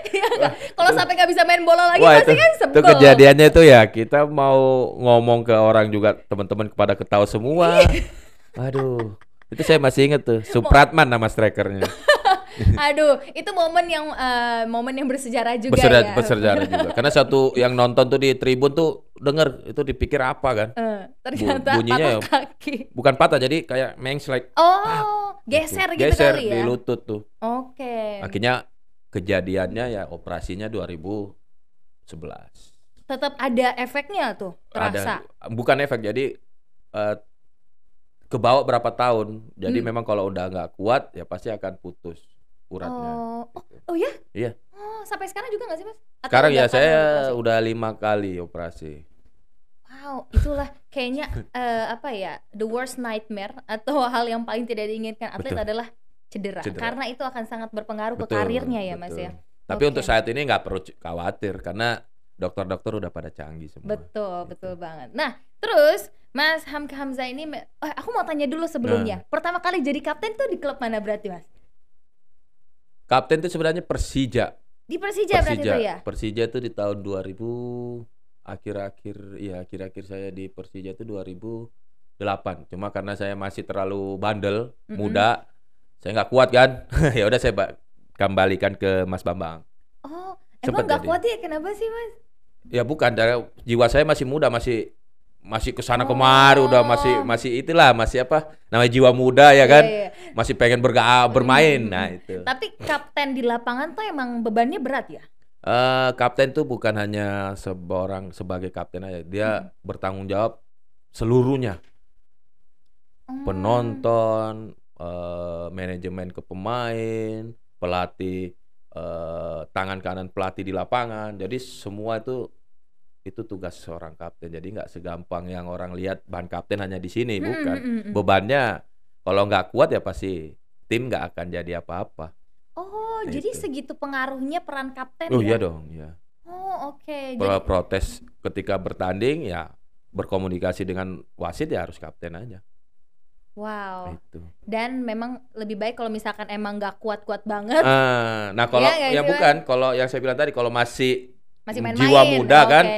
Speaker 2: Iya enggak? Kalau sampai nggak bisa main bola lagi
Speaker 1: Wah
Speaker 2: pasti
Speaker 1: itu,
Speaker 2: kan
Speaker 1: itu
Speaker 2: sebel.
Speaker 1: kejadiannya itu ya kita mau ngomong ke orang juga teman-teman kepada ketawa semua. Aduh, itu saya masih inget tuh Supratman nama strikernya.
Speaker 2: Aduh, itu momen yang eh, momen yang bersejarah juga
Speaker 1: Bersejarah,
Speaker 2: ya.
Speaker 1: bersejarah juga. Karena satu yang nonton tuh di tribun tuh denger itu dipikir apa kan?
Speaker 2: Eh, ternyata
Speaker 1: bunyinya
Speaker 2: patah
Speaker 1: ya-
Speaker 2: kaki.
Speaker 1: Bukan patah jadi kayak mengslek.
Speaker 2: Oh, geser gitu
Speaker 1: Geser
Speaker 2: kali
Speaker 1: di
Speaker 2: ya.
Speaker 1: lutut tuh.
Speaker 2: Oke.
Speaker 1: Akhirnya kejadiannya ya operasinya 2011.
Speaker 2: Tetap ada efeknya tuh, terasa.
Speaker 1: Ada bukan efek jadi eh, kebawa berapa tahun. Jadi
Speaker 2: Hmm.
Speaker 1: memang kalau udah nggak kuat ya pasti akan putus uratnya.
Speaker 2: Oh, oh,
Speaker 1: gitu.
Speaker 2: oh ya?
Speaker 1: Iya.
Speaker 2: Oh, sampai sekarang juga nggak sih mas? Atau
Speaker 1: Sekarang ya saya
Speaker 2: operasi?
Speaker 1: udah lima kali operasi.
Speaker 2: Wow, itulah kayaknya eh, apa ya the worst nightmare atau hal yang paling tidak diinginkan atlet
Speaker 1: Betul.
Speaker 2: adalah cedera.
Speaker 1: Cedera.
Speaker 2: karena itu akan sangat berpengaruh ke
Speaker 1: Betul,
Speaker 2: karirnya ya mas
Speaker 1: betul.
Speaker 2: ya.
Speaker 1: Tapi
Speaker 2: Oke.
Speaker 1: untuk saat ini nggak perlu khawatir karena dokter-dokter udah pada canggih semua.
Speaker 2: Betul,
Speaker 1: Gitu.
Speaker 2: betul banget. Nah, terus Mas Hamka Hamzah ini, eh, aku mau tanya dulu sebelumnya.
Speaker 1: Nah.
Speaker 2: Pertama kali jadi kapten tuh di klub mana berarti mas?
Speaker 1: Kapten itu sebenarnya Persija.
Speaker 2: Di Persija, berarti
Speaker 1: Persija.
Speaker 2: itu ya?
Speaker 1: Persija itu di tahun 2000 akhir-akhir ya akhir-akhir saya di Persija itu 2008. Cuma karena saya masih terlalu bandel,
Speaker 2: Mm-mm.
Speaker 1: muda, saya nggak kuat kan. ya udah saya ba- kembalikan ke Mas Bambang.
Speaker 2: Oh,
Speaker 1: Sempet
Speaker 2: emang nggak kuat ya? Kenapa sih mas?
Speaker 1: Ya bukan, jiwa saya masih muda, masih masih ke sana kemari, udah masih
Speaker 2: Oh.
Speaker 1: masih itulah, masih apa? Namanya jiwa muda ya kan,
Speaker 2: Iya, iya.
Speaker 1: masih pengen berga bermain.
Speaker 2: Mm-mm.
Speaker 1: Nah itu.
Speaker 2: Tapi kapten di lapangan tuh emang bebannya berat ya?
Speaker 1: Eh, kapten tuh bukan hanya seorang sebagai kapten aja, dia
Speaker 2: Hmm.
Speaker 1: bertanggung jawab seluruhnya,
Speaker 2: Hmm.
Speaker 1: penonton, eh, manajemen ke pemain, pelatih, eh, tangan kanan pelatih di lapangan. Jadi semua itu itu tugas seorang kapten. Jadi nggak segampang yang orang lihat ban kapten hanya di sini, bukan.
Speaker 2: mm.
Speaker 1: Bebannya kalau nggak kuat ya pasti tim nggak akan jadi apa-apa.
Speaker 2: Oh,
Speaker 1: Nah,
Speaker 2: jadi
Speaker 1: itu.
Speaker 2: segitu pengaruhnya peran kapten
Speaker 1: Oh
Speaker 2: ya?
Speaker 1: iya dong, ya.
Speaker 2: Oh, oke.
Speaker 1: Pro-
Speaker 2: Jadi
Speaker 1: protes ketika bertanding ya berkomunikasi dengan wasit ya harus kapten aja
Speaker 2: wow.
Speaker 1: itu.
Speaker 2: Dan memang lebih baik kalau misalkan emang nggak kuat-kuat banget,
Speaker 1: Ah, nah kalau
Speaker 2: Iya nggak
Speaker 1: ya
Speaker 2: sih,
Speaker 1: bukan kalau yang saya bilang tadi kalau masih
Speaker 2: masih main-main.
Speaker 1: jiwa muda kan,
Speaker 2: Oke.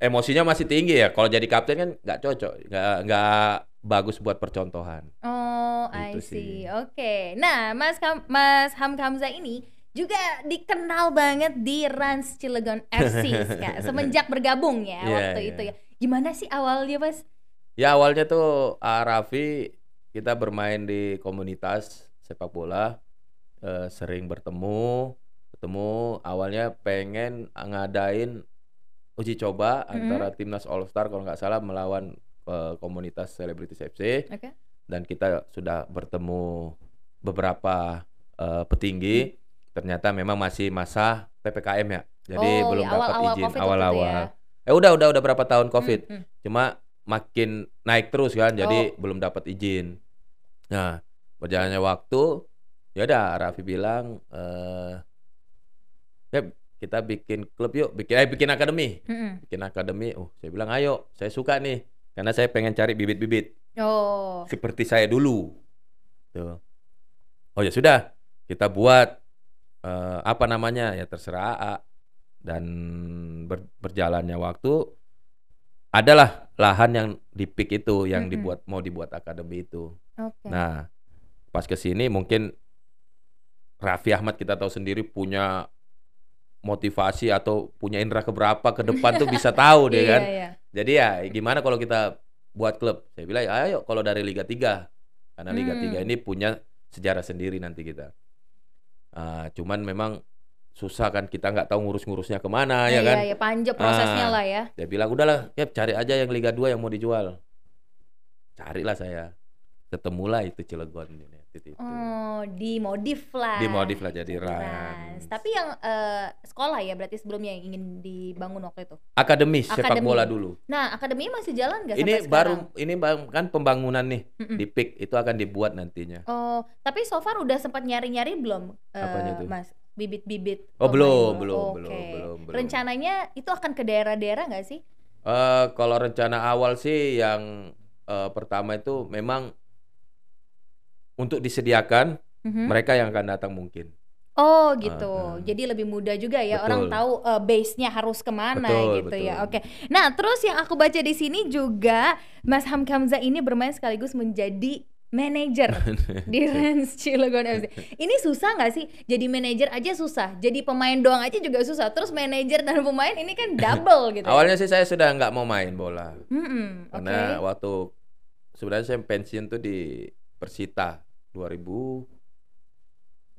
Speaker 1: Emosinya masih tinggi ya. Kalau jadi kapten kan nggak cocok, nggak nggak bagus buat percontohan.
Speaker 2: Oh, I
Speaker 1: Gitu
Speaker 2: see.
Speaker 1: sih.
Speaker 2: Oke. Nah, Mas Kam- Mas Hamka Hamzah ini juga dikenal banget di Rans Cilegon FC Kak, semenjak bergabung ya
Speaker 1: Iya,
Speaker 2: waktu
Speaker 1: iya.
Speaker 2: itu ya. Gimana sih awalnya, Mas?
Speaker 1: Ya awalnya tuh ah, Raffi kita bermain di komunitas sepak bola, eh, sering bertemu, ketemu. Awalnya pengen ngadain uji coba
Speaker 2: Mhm.
Speaker 1: antara timnas All Star kalau nggak salah melawan eh, komunitas Celebrities FC
Speaker 2: Oke.
Speaker 1: dan kita sudah bertemu beberapa eh, petinggi. Ternyata memang masih masa ppkm ya, jadi
Speaker 2: Oh,
Speaker 1: belum
Speaker 2: ya,
Speaker 1: dapat
Speaker 2: awal-awal
Speaker 1: izin awal-awal.
Speaker 2: ya.
Speaker 1: Eh udah udah udah berapa tahun COVID
Speaker 2: Hmm, hmm.
Speaker 1: cuma makin naik terus kan jadi
Speaker 2: Oh.
Speaker 1: belum dapat izin nah berjalannya waktu ya udah Raffi bilang ya kita bikin klub yuk bikin eh bikin akademi
Speaker 2: Mm-mm.
Speaker 1: bikin akademi oh saya bilang ayo saya suka nih karena saya pengen cari bibit-bibit
Speaker 2: Oh.
Speaker 1: seperti saya dulu tuh oh ya sudah kita buat eh, apa namanya ya terserah A. dan ber- berjalannya waktu adalah lahan yang di pik itu yang
Speaker 2: Mm-mm.
Speaker 1: dibuat mau dibuat akademi itu
Speaker 2: Oke.
Speaker 1: nah pas ke sini mungkin Raffi Ahmad kita tahu sendiri punya motivasi atau punya indera keberapa ke depan tuh bisa tahu deh
Speaker 2: Iya,
Speaker 1: kan
Speaker 2: iya.
Speaker 1: jadi ya gimana kalau kita buat klub? Saya bilang ayo kalau dari Liga 3. Karena Liga
Speaker 2: Hmm.
Speaker 1: 3 ini punya sejarah sendiri nanti kita. Ah, cuman memang susah kan kita nggak tahu ngurus-ngurusnya ke mana ya
Speaker 2: Iya,
Speaker 1: kan.
Speaker 2: iya, panjang prosesnya
Speaker 1: Ah.
Speaker 2: lah ya.
Speaker 1: Dia bilang udahlah, Cap cari aja yang Liga 2 yang mau dijual. Carilah saya. Ketemulah itu Cilegon ini. Itu, itu.
Speaker 2: Oh, dimodif lah.
Speaker 1: Dimodif lah jadi
Speaker 2: Rans.
Speaker 1: Rans.
Speaker 2: Tapi yang eh, sekolah ya berarti sebelumnya yang ingin dibangun waktu itu.
Speaker 1: Akademis sepak
Speaker 2: Akademi.
Speaker 1: bola dulu.
Speaker 2: Nah, akademinya masih jalan nggak
Speaker 1: Ini
Speaker 2: sampai
Speaker 1: baru
Speaker 2: sekarang?
Speaker 1: ini kan pembangunan nih
Speaker 2: Mm-mm.
Speaker 1: di PIK itu akan dibuat nantinya.
Speaker 2: Oh, tapi so far udah sempat nyari-nyari belum, eh,
Speaker 1: Apanya tuh?
Speaker 2: Mas? Bibit-bibit.
Speaker 1: Oh, belum,
Speaker 2: bola?
Speaker 1: belum,
Speaker 2: Oke.
Speaker 1: belum, belum, belum.
Speaker 2: Rencananya itu akan ke daerah-daerah nggak sih?
Speaker 1: Eh kalau rencana awal sih yang eh, pertama itu memang untuk disediakan
Speaker 2: Mhm.
Speaker 1: mereka yang akan datang mungkin.
Speaker 2: Oh gitu,
Speaker 1: Ah, ah.
Speaker 2: jadi lebih mudah juga ya
Speaker 1: Betul.
Speaker 2: orang tahu eh, base-nya harus ke mana
Speaker 1: Betul,
Speaker 2: gitu ya.
Speaker 1: betul.
Speaker 2: Oke. Nah terus yang aku baca di sini juga Mas Hamkamza ini bermain sekaligus menjadi manajer di Rans Cilegon FC. Ini susah nggak sih? Jadi manajer aja susah, jadi pemain doang aja juga susah. Terus manajer dan pemain ini kan double gitu. ya.
Speaker 1: Awalnya sih saya sudah nggak mau main bola
Speaker 2: Mm-mm, Oke.
Speaker 1: karena waktu sebenarnya saya pensiun tuh di Persita 2000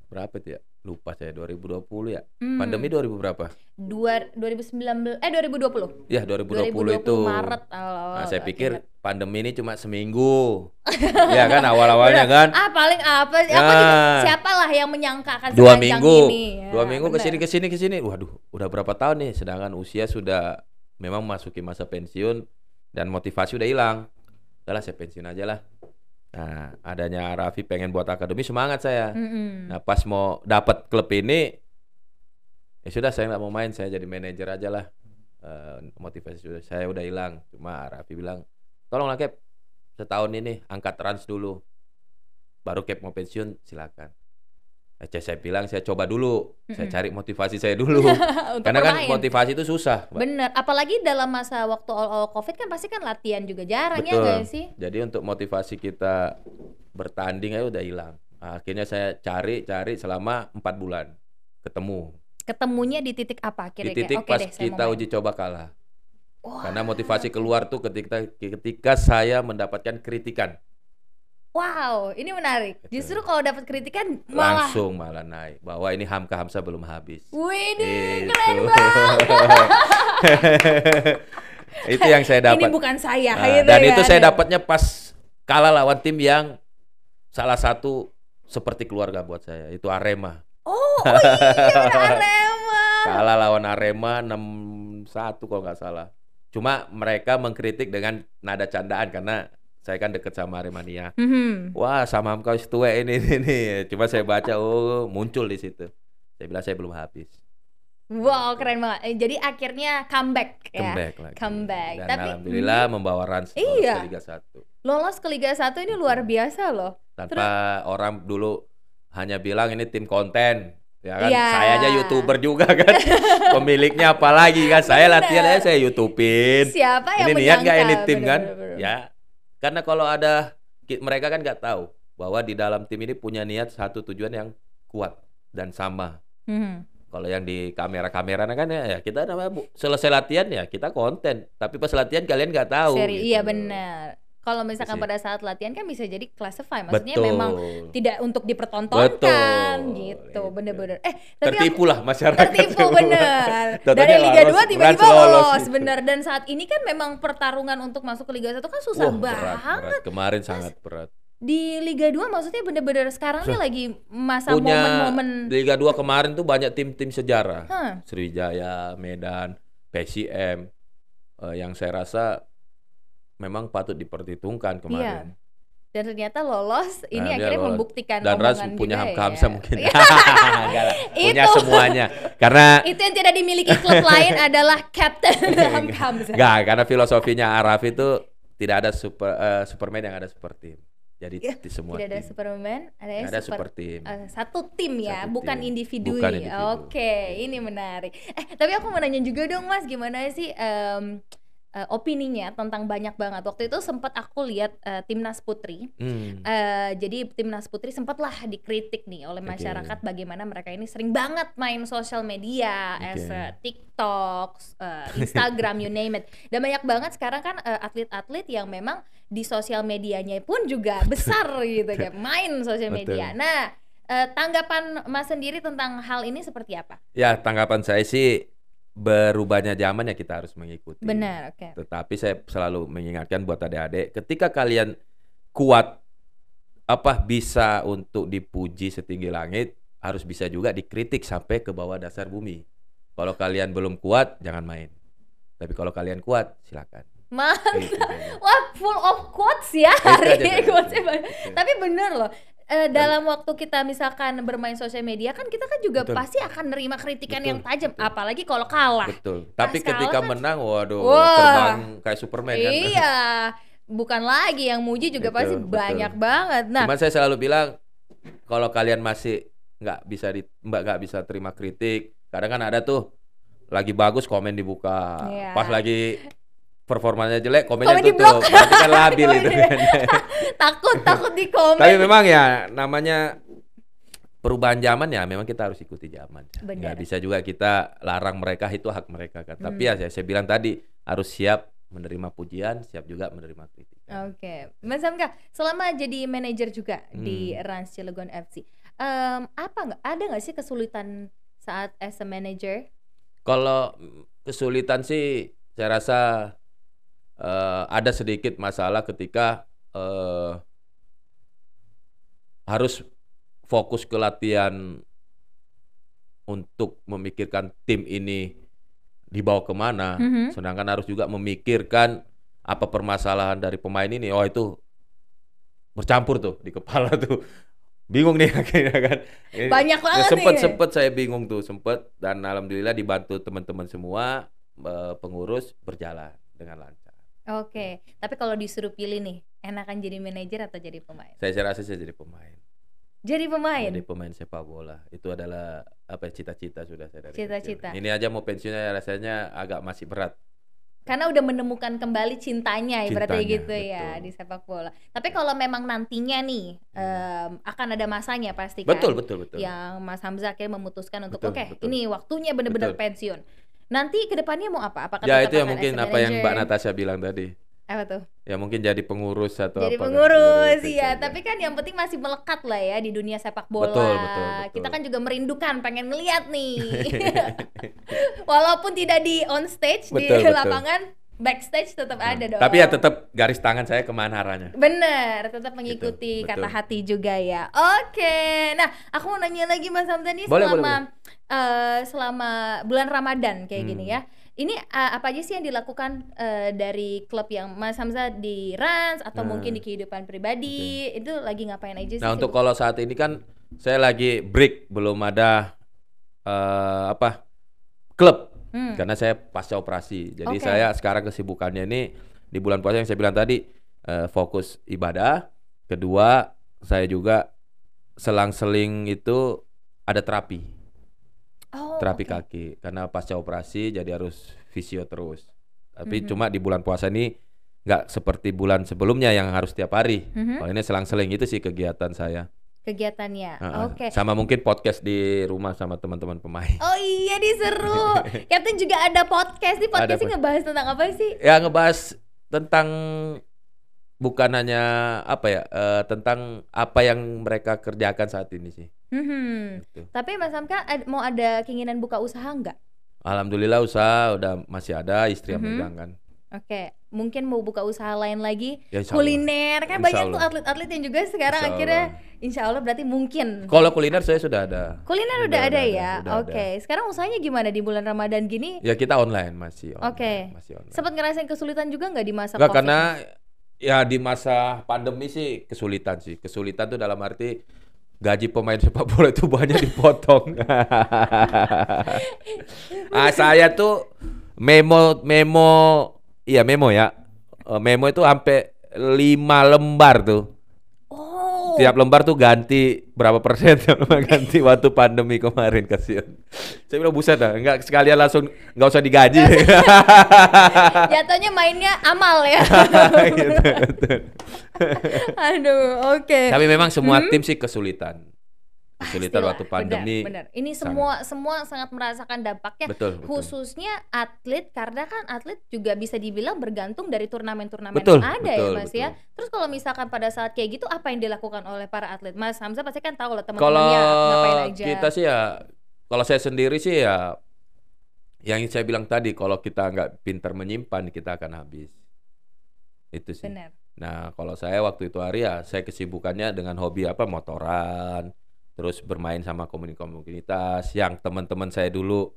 Speaker 1: berapa tuh ya? Lupa saya 2020 ya.
Speaker 2: Hmm.
Speaker 1: Pandemi 2000 berapa?
Speaker 2: Dua, 2019 eh 2020.
Speaker 1: Ya 2020, itu.
Speaker 2: Maret awal-awal.
Speaker 1: Nah, saya pikir pandemi ini cuma seminggu. ya kan awal-awalnya kan.
Speaker 2: Ah paling apa? Aku
Speaker 1: Ya.
Speaker 2: juga siapa lah yang menyangka akan
Speaker 1: dua minggu
Speaker 2: ini. Ya,
Speaker 1: dua minggu
Speaker 2: benar.
Speaker 1: ke sini ke sini ke sini waduh udah berapa tahun nih sedangkan usia sudah memang masuki masa pensiun dan motivasi udah hilang udahlah saya pensiun aja lah nah adanya Raffi pengen buat akademi semangat saya.
Speaker 2: Mm-mm.
Speaker 1: nah pas mau dapat klub ini ya sudah saya nggak mau main saya jadi manajer aja lah. Eh, motivasi sudah saya udah hilang. Cuma Raffi bilang tolonglah Cap setahun ini angkat trans dulu. Baru Cap mau pensiun silakan saya bilang saya coba dulu saya
Speaker 2: Mm-mm.
Speaker 1: cari motivasi saya dulu karena kan
Speaker 2: bermain.
Speaker 1: motivasi itu susah Mbak.
Speaker 2: Bener, apalagi dalam masa waktu awal covid kan pasti kan latihan juga jarang ya
Speaker 1: Betul.
Speaker 2: nggak sih?
Speaker 1: jadi untuk motivasi kita bertanding aja udah hilang akhirnya saya cari cari selama empat bulan ketemu
Speaker 2: Ketemunya di titik apa
Speaker 1: di
Speaker 2: kira-kira?
Speaker 1: titik
Speaker 2: Oke
Speaker 1: pas
Speaker 2: deh, saya
Speaker 1: kita uji coba kalah
Speaker 2: Wah,
Speaker 1: karena motivasi keluar tuh ketika ketika saya mendapatkan kritikan
Speaker 2: Wow, ini menarik.
Speaker 1: Betul.
Speaker 2: Justru kalau dapat kritikan malah
Speaker 1: langsung malah naik bahwa ini Hamka Hamsa belum habis
Speaker 2: Wih,
Speaker 1: Itu.
Speaker 2: keren banget.
Speaker 1: itu yang saya dapat
Speaker 2: Ini bukan saya,
Speaker 1: Nah,
Speaker 2: gitu
Speaker 1: dan
Speaker 2: ya.
Speaker 1: itu saya dapatnya pas kalah lawan tim yang salah satu seperti keluarga buat saya itu Arema
Speaker 2: Oh, oh iya, Arema.
Speaker 1: kalah lawan Arema 6-1 kalau nggak salah cuma mereka mengkritik dengan nada candaan karena saya kan deket sama Aremania
Speaker 2: Mhm.
Speaker 1: wah sama kau tua ini ini nih cuma saya baca oh muncul di situ saya bilang saya belum habis
Speaker 2: Wow, keren banget. Eh, Jadi akhirnya comeback ya.
Speaker 1: comeback lagi
Speaker 2: Comeback.
Speaker 1: dan
Speaker 2: Tapi-
Speaker 1: alhamdulillah membawa Rans lolos
Speaker 2: Iya.
Speaker 1: ke Liga 1
Speaker 2: Lolos ke Liga 1 ini luar biasa loh.
Speaker 1: tanpa orang dulu hanya bilang ini tim konten ya kan
Speaker 2: Iya.
Speaker 1: saya aja youtuber juga kan pemiliknya apalagi kan saya
Speaker 2: Bener.
Speaker 1: latihan aja saya youtubin
Speaker 2: Siapa yang
Speaker 1: ini niat nggak ini tim kan
Speaker 2: Bener-bener.
Speaker 1: ya karena kalau ada mereka kan nggak tahu bahwa di dalam tim ini punya niat satu tujuan yang kuat dan sama
Speaker 2: Mhm.
Speaker 1: kalau yang di kamera-kamera kan ya, ya kita namanya selesai latihan ya kita konten tapi pas latihan kalian nggak tahu
Speaker 2: Seri,
Speaker 1: gitu
Speaker 2: iya benar. Kalau misalkan
Speaker 1: sih.
Speaker 2: pada saat latihan kan bisa jadi classify, maksudnya
Speaker 1: betul
Speaker 2: memang tidak untuk dipertontonkan
Speaker 1: Betul,
Speaker 2: gitu,
Speaker 1: itu.
Speaker 2: bener-bener. Eh, tapi
Speaker 1: tertipu lah masyarakat
Speaker 2: tertipu bener. Dari Liga 2
Speaker 1: lolos,
Speaker 2: tiba-tiba
Speaker 1: lolos
Speaker 2: lolos,
Speaker 1: gitu.
Speaker 2: bener. Dan saat ini kan memang pertarungan untuk masuk ke Liga 1 kan susah
Speaker 1: Wah, berat,
Speaker 2: banget.
Speaker 1: berat. Kemarin sangat berat.
Speaker 2: Di Liga 2 maksudnya bener-bener sekarang nih lagi masa momen-momen
Speaker 1: Liga 2 kemarin tuh banyak tim-tim sejarah.
Speaker 2: Hah.
Speaker 1: Sriwijaya, Medan, PSIM eh, yang saya rasa memang patut diperhitungkan kemarin.
Speaker 2: dan ternyata lolos ini
Speaker 1: Nah,
Speaker 2: akhirnya
Speaker 1: lolos.
Speaker 2: membuktikan
Speaker 1: Dan Ras punya
Speaker 2: juga
Speaker 1: Hamka
Speaker 2: ya.
Speaker 1: Mungkin.
Speaker 2: Iya.
Speaker 1: Punya
Speaker 2: Itu.
Speaker 1: semuanya. Karena
Speaker 2: Itu yang tidak dimiliki klub lain adalah Captain Hamka Hamzah.
Speaker 1: enggak, karena filosofinya Araf itu tidak ada super eh, Superman yang ada super tim. Jadi
Speaker 2: Ya,
Speaker 1: di semua
Speaker 2: Tidak ada. Superman, ada,
Speaker 1: ada
Speaker 2: super,
Speaker 1: super tim.
Speaker 2: eh, satu tim ya,
Speaker 1: Satu
Speaker 2: bukan
Speaker 1: tim.
Speaker 2: individu.
Speaker 1: Bukan individu.
Speaker 2: Oke, ini menarik. Eh, tapi aku mau nanya juga dong Mas, gimana sih em, eh, opininya tentang banyak banget. Waktu itu sempat aku lihat eh, timnas putri.
Speaker 1: Hmm.
Speaker 2: Eh, jadi timnas putri sempatlah dikritik nih oleh masyarakat bagaimana mereka ini sering banget main sosial media,
Speaker 1: Oke.
Speaker 2: as eh, TikTok, eh, Instagram, you name it. Dan banyak banget sekarang kan atlet-atlet yang memang di sosial medianya pun juga besar gitu kan, main sosial media.
Speaker 1: Betul.
Speaker 2: Nah, eh, tanggapan Mas sendiri tentang hal ini seperti apa?
Speaker 1: Ya, tanggapan saya sih berubahnya zaman ya kita harus mengikuti.
Speaker 2: Benar, oke.
Speaker 1: Tetapi saya selalu mengingatkan buat adik-adik, ketika kalian kuat apa bisa untuk dipuji setinggi langit, harus bisa juga dikritik sampai ke bawah dasar bumi. Kalau kalian belum kuat, jangan main. Tapi kalau kalian kuat, silakan.
Speaker 2: Mantap.
Speaker 1: Gitu.
Speaker 2: Wah, full of quotes ya hari ini. Tapi bener loh. Eh, dalam waktu kita misalkan bermain sosial media kan kita kan juga
Speaker 1: Betul.
Speaker 2: pasti akan nerima kritikan
Speaker 1: Betul,
Speaker 2: yang tajam
Speaker 1: betul.
Speaker 2: apalagi kalau kalah.
Speaker 1: Betul. Tapi
Speaker 2: Pas
Speaker 1: ketika
Speaker 2: kalah kan-
Speaker 1: menang, waduh,
Speaker 2: Wah.
Speaker 1: terbang kayak Superman kan.
Speaker 2: Iya. Bukan lagi yang muji juga
Speaker 1: Betul,
Speaker 2: pasti
Speaker 1: betul.
Speaker 2: banyak banget. Nah,
Speaker 1: Cuman saya selalu bilang kalau kalian masih nggak bisa di mbak nggak bisa terima kritik, kadang kan ada tuh lagi bagus komen dibuka,
Speaker 2: Iya.
Speaker 1: pas lagi performanya jelek komennya
Speaker 2: Komen
Speaker 1: tutup, berarti kan labil itu kan.
Speaker 2: takut takut di komen.
Speaker 1: Tapi memang ya namanya perubahan zaman ya memang kita harus ikuti zaman.
Speaker 2: Benar.
Speaker 1: Nggak bisa juga kita larang mereka itu hak mereka kan. Tapi
Speaker 2: Hmm.
Speaker 1: ya saya, saya bilang tadi harus siap menerima pujian, siap juga menerima kritik.
Speaker 2: Oke, Mas Hamka, selama jadi manajer juga di
Speaker 1: Hmm.
Speaker 2: Rans Cilegon FC, em, apa nggak ada nggak sih kesulitan saat as a manager?
Speaker 1: Kalau kesulitan sih saya rasa eh, ada sedikit masalah ketika eh, harus fokus ke latihan untuk memikirkan tim ini dibawa ke mana,
Speaker 2: Mhm.
Speaker 1: sedangkan harus juga memikirkan apa permasalahan dari pemain ini. Oh itu bercampur tuh di kepala tuh. Bingung nih akhirnya kan.
Speaker 2: Banyak
Speaker 1: Ya,
Speaker 2: banget
Speaker 1: sempet
Speaker 2: nih.
Speaker 1: sempet saya bingung tuh sempet dan alhamdulillah dibantu teman-teman semua eh, pengurus berjalan dengan lancar.
Speaker 2: Oke, tapi kalau disuruh pilih nih, enakan jadi manajer atau jadi pemain?
Speaker 1: Saya, rasa saya jadi pemain.
Speaker 2: Jadi pemain.
Speaker 1: Jadi pemain sepak bola itu adalah apa ya, cita-cita sudah saya dari.
Speaker 2: Cita-cita.
Speaker 1: Ini aja mau pensiunnya ya rasanya agak masih berat.
Speaker 2: Karena udah menemukan kembali cintanya, ibaratnya
Speaker 1: Cintanya,
Speaker 2: gitu ya
Speaker 1: betul.
Speaker 2: di sepak bola. Tapi kalau memang nantinya nih em, akan ada masanya pasti kan.
Speaker 1: Betul betul betul.
Speaker 2: Yang Mas Hamzah akhirnya memutuskan untuk oke,
Speaker 1: betul.
Speaker 2: ini waktunya benar-benar pensiun. Nanti ke depannya mau apa? Apakah
Speaker 1: Ya itu yang
Speaker 2: akan
Speaker 1: mungkin apa yang Mbak? Natasha bilang tadi.
Speaker 2: Apa tuh?
Speaker 1: Ya mungkin jadi pengurus atau
Speaker 2: Jadi
Speaker 1: apa kan.
Speaker 2: pengurus
Speaker 1: Gitu
Speaker 2: ya,
Speaker 1: aja.
Speaker 2: tapi kan yang penting masih melekat lah ya di dunia sepak bola.
Speaker 1: Betul, betul, betul.
Speaker 2: Kita kan juga merindukan, pengen ngeliat nih. Walaupun tidak di on stage
Speaker 1: Betul,
Speaker 2: di
Speaker 1: betul.
Speaker 2: lapangan, backstage tetap ada dong.
Speaker 1: Tapi ya tetap garis tangan saya ke mana arahnya.
Speaker 2: Bener, tetap mengikuti
Speaker 1: Gitu,
Speaker 2: kata
Speaker 1: betul.
Speaker 2: hati juga ya. Oke, nah aku mau nanya lagi Mas Hamzah nih
Speaker 1: Boleh,
Speaker 2: selama eh, selama bulan Ramadan kayak gini
Speaker 1: Hmm.
Speaker 2: ya. Ini eh, apa aja sih yang dilakukan eh, dari klub yang Mas Hamzah di Rans atau
Speaker 1: Nah.
Speaker 2: mungkin di kehidupan pribadi itu lagi ngapain aja sih?
Speaker 1: Nah untuk kalau saat ini kan saya lagi break belum ada eh, apa klub
Speaker 2: Hmm.
Speaker 1: karena saya pasca operasi. Jadi
Speaker 2: Oke.
Speaker 1: saya sekarang kesibukannya ini di bulan puasa yang saya bilang tadi eh, fokus ibadah. Kedua saya juga selang-seling itu ada terapi,
Speaker 2: Oh,
Speaker 1: terapi
Speaker 2: oke.
Speaker 1: kaki karena pasca operasi jadi harus visio terus. Tapi
Speaker 2: Mhm.
Speaker 1: cuma di bulan puasa ini nggak seperti bulan sebelumnya yang harus tiap hari.
Speaker 2: Mhm.
Speaker 1: Kalau ini selang-seling itu sih kegiatan saya.
Speaker 2: Kegiatannya.
Speaker 1: Heeh.
Speaker 2: Oke.
Speaker 1: Sama mungkin podcast di rumah sama teman-teman pemain.
Speaker 2: Oh iya diseru. Captain juga ada podcast. Nih
Speaker 1: Ada
Speaker 2: podcastnya
Speaker 1: pod-
Speaker 2: ngebahas tentang apa sih?
Speaker 1: Ya ngebahas tentang bukan hanya apa ya, eh, tentang apa yang mereka kerjakan saat ini sih.
Speaker 2: Mhm.
Speaker 1: Gitu.
Speaker 2: Tapi Mas Hamka ad- mau ada keinginan buka usaha nggak?
Speaker 1: Alhamdulillah usaha udah masih ada, istri yang
Speaker 2: Mhm.
Speaker 1: megang kan.
Speaker 2: Oke, mungkin mau buka usaha lain lagi
Speaker 1: Ya,
Speaker 2: kuliner kan
Speaker 1: Insya
Speaker 2: banyak tuh atlet-atlet yang juga sekarang
Speaker 1: Insya
Speaker 2: akhirnya
Speaker 1: Allah.
Speaker 2: insya Allah berarti mungkin
Speaker 1: Kalau kuliner saya sudah ada.
Speaker 2: kuliner udah,
Speaker 1: Udah
Speaker 2: ada
Speaker 1: ada,
Speaker 2: ya.
Speaker 1: ada.
Speaker 2: Oke, sekarang usahanya gimana di bulan Ramadan gini?
Speaker 1: Ya kita online masih.
Speaker 2: Oke.
Speaker 1: Masih online.
Speaker 2: Sempat ngerasain kesulitan juga nggak di masa COVID?
Speaker 1: karena ya di masa pandemi sih kesulitan sih. Kesulitan tuh dalam arti gaji pemain sepak bola itu banyak dipotong. ah saya tuh memo memo iya memo ya. Eh, Memo itu sampai lima lembar tuh.
Speaker 2: Oh.
Speaker 1: Tiap lembar tuh ganti berapa persen ganti waktu pandemi kemarin kasihan. Saya bilang buset dah, enggak sekalian langsung nggak usah digaji.
Speaker 2: Jatuhnya mainnya amal ya.
Speaker 1: Gitu.
Speaker 2: Aduh, oke.
Speaker 1: Tapi memang semua tim sih kesulitan. Kesulitan
Speaker 2: Pastilah,
Speaker 1: waktu pandemi.
Speaker 2: Benar, benar. Ini
Speaker 1: sangat.
Speaker 2: semua semua sangat merasakan dampaknya.
Speaker 1: Betul, betul.
Speaker 2: Khususnya atlet karena kan atlet juga bisa dibilang bergantung dari turnamen-turnamen
Speaker 1: Betul,
Speaker 2: yang ada ya
Speaker 1: betul,
Speaker 2: Mas ya.
Speaker 1: betul.
Speaker 2: Terus kalau misalkan pada saat kayak gitu apa yang dilakukan oleh para atlet? Mas Hamzah pasti kan tahu lah teman-temannya ngapain aja.
Speaker 1: kita sih ya, kalau saya sendiri sih ya, yang saya bilang tadi, kalau kita nggak pintar menyimpan, kita akan habis. Itu sih.
Speaker 2: Benar.
Speaker 1: Nah, kalau saya waktu itu hari ya, saya kesibukannya dengan hobi apa, motoran, terus bermain sama komunitas yang teman-teman saya dulu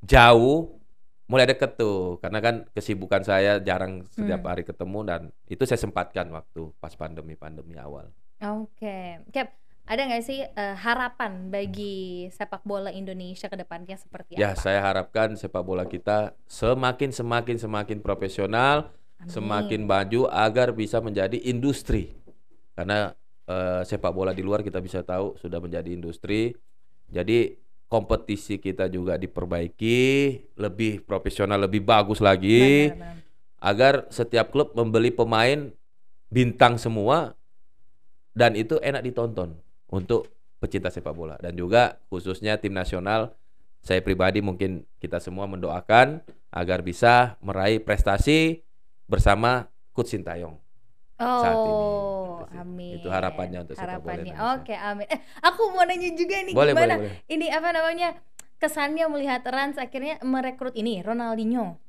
Speaker 1: jauh, mulai deket tuh, karena kan kesibukan saya jarang setiap
Speaker 2: Hmm.
Speaker 1: hari ketemu dan itu saya sempatkan waktu pas pandemi-pandemi awal.
Speaker 2: Oke, Cap, ada nggak sih eh, harapan bagi sepak bola Indonesia ke depannya seperti
Speaker 1: Ya,
Speaker 2: apa?
Speaker 1: saya harapkan sepak bola kita semakin semakin semakin profesional,
Speaker 2: Amin.
Speaker 1: semakin maju agar bisa menjadi industri. Karena eh, sepak bola di luar kita bisa tahu sudah menjadi industri. Jadi kompetisi kita juga diperbaiki, lebih profesional, lebih bagus lagi
Speaker 2: Benar, benar.
Speaker 1: agar setiap klub membeli pemain bintang semua dan itu enak ditonton untuk pecinta sepak bola dan juga khususnya tim nasional saya pribadi mungkin kita semua mendoakan agar bisa meraih prestasi bersama Coach Sintayong. Saat ini.
Speaker 2: Oh,
Speaker 1: Itu sih.
Speaker 2: amin.
Speaker 1: Itu harapannya untuk sepak bola
Speaker 2: Harapannya. Oke, amin. Eh, aku mau nanya juga nih
Speaker 1: Boleh,
Speaker 2: gimana
Speaker 1: boleh, boleh.
Speaker 2: ini apa namanya? Kesannya melihat Rans akhirnya merekrut ini Ronaldinho.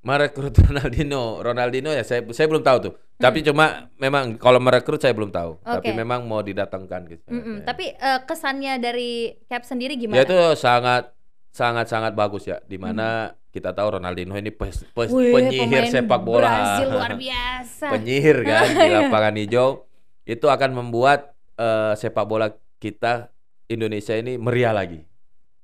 Speaker 1: Merekrut Ronaldinho, Ronaldinho ya saya saya belum tahu tuh. Tapi cuma memang kalau merekrut saya belum tahu. Tapi
Speaker 2: Oke.
Speaker 1: memang mau didatangkan gitu.
Speaker 2: Mm-mm.
Speaker 1: Ya.
Speaker 2: Tapi eh, kesannya dari Cap sendiri
Speaker 1: Ya
Speaker 2: gimana?
Speaker 1: itu sangat sangat sangat bagus ya. Di mana kita tahu Ronaldinho ini pes- pes-.
Speaker 2: Wih,
Speaker 1: penyihir sepak bola.
Speaker 2: Brazil luar biasa.
Speaker 1: penyihir kan di lapangan hijau. Itu akan membuat eh, sepak bola kita Indonesia ini meriah lagi.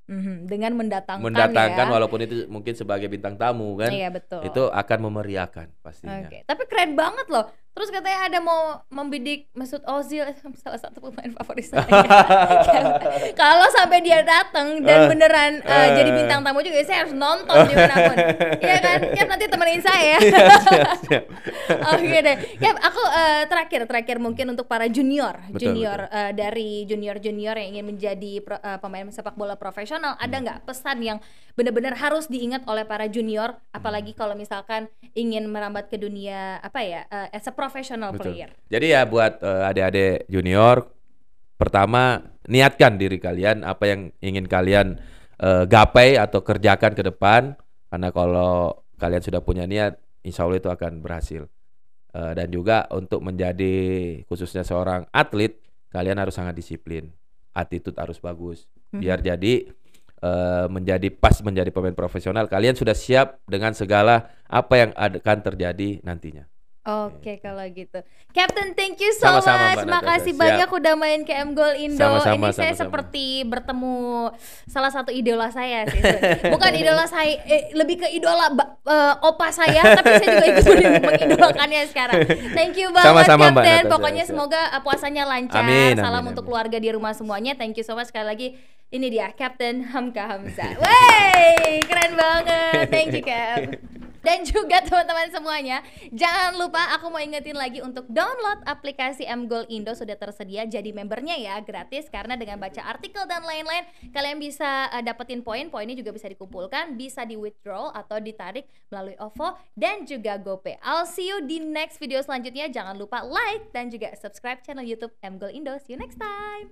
Speaker 2: Mhm, Dengan mendatangkan,
Speaker 1: Mendatangkan
Speaker 2: ya.
Speaker 1: walaupun itu mungkin sebagai bintang tamu kan.
Speaker 2: Iya betul.
Speaker 1: Itu akan memeriahkan pastinya.
Speaker 2: Oke, tapi keren banget loh. Terus katanya ada mau membidik Mesut Ozil salah satu pemain favorit saya. Kalau sampai dia datang dan
Speaker 1: Eh,
Speaker 2: beneran eh,
Speaker 1: eh.
Speaker 2: jadi bintang tamu juga, saya harus nonton di mana pun. Iya kan? Kan nanti temenin saya.
Speaker 1: Siap.
Speaker 2: Oke deh. Ya, aku eh, terakhir terakhir mungkin untuk para junior,
Speaker 1: Betul,
Speaker 2: junior eh, dari junior-junior yang ingin menjadi pro- eh, pemain sepak bola profesional, ada
Speaker 1: Hmm.
Speaker 2: nggak pesan yang benar-benar harus diingat oleh para junior,
Speaker 1: Hmm.
Speaker 2: apalagi kalau misalkan ingin merambat ke dunia apa ya, eh, as a professional
Speaker 1: Betul.
Speaker 2: player.
Speaker 1: Jadi ya buat eh, adik-adik junior, pertama niatkan diri kalian apa yang ingin kalian eh, gapai atau kerjakan ke depan. Karena kalau kalian sudah punya niat, insya Allah itu akan berhasil. Eh, dan juga untuk menjadi khususnya seorang atlet, kalian harus sangat disiplin. Attitude harus bagus. Biar jadi eh, menjadi pas menjadi pemain profesional, kalian sudah siap dengan segala apa yang akan terjadi nantinya.
Speaker 2: Oke kalau gitu, Captain, thank you so
Speaker 1: Sama-sama,
Speaker 2: much.
Speaker 1: Mbak.
Speaker 2: Makasih
Speaker 1: Siap.
Speaker 2: banyak udah main ke M Goal Indo.
Speaker 1: Sama-sama,
Speaker 2: Ini saya
Speaker 1: sama-sama.
Speaker 2: seperti bertemu salah satu idola saya sih. Bukan idola saya, eh, lebih ke idola eh, opa saya, tapi saya juga ikut mengidolakannya sekarang. Thank you banget,
Speaker 1: Sama-sama, Mbak
Speaker 2: Captain.
Speaker 1: Natasha.
Speaker 2: Pokoknya
Speaker 1: Siap.
Speaker 2: semoga eh, puasanya lancar.
Speaker 1: Amin,
Speaker 2: Salam
Speaker 1: amin.
Speaker 2: untuk keluarga di rumah semuanya. Thank you so much sekali lagi. Ini dia Captain Hamka Hamzah. Wey, keren banget. Thank you, Cap. Dan juga teman-teman semuanya, jangan lupa aku mau ingetin lagi untuk download aplikasi Mgol Indo sudah tersedia jadi membernya ya gratis karena dengan baca artikel dan lain-lain kalian bisa uh, dapetin poin, poinnya juga bisa dikumpulkan, bisa di withdraw atau ditarik melalui OVO dan juga GoPay. I'll see you di next video selanjutnya. Jangan lupa like dan juga subscribe channel YouTube Mgol Indo. See you next time.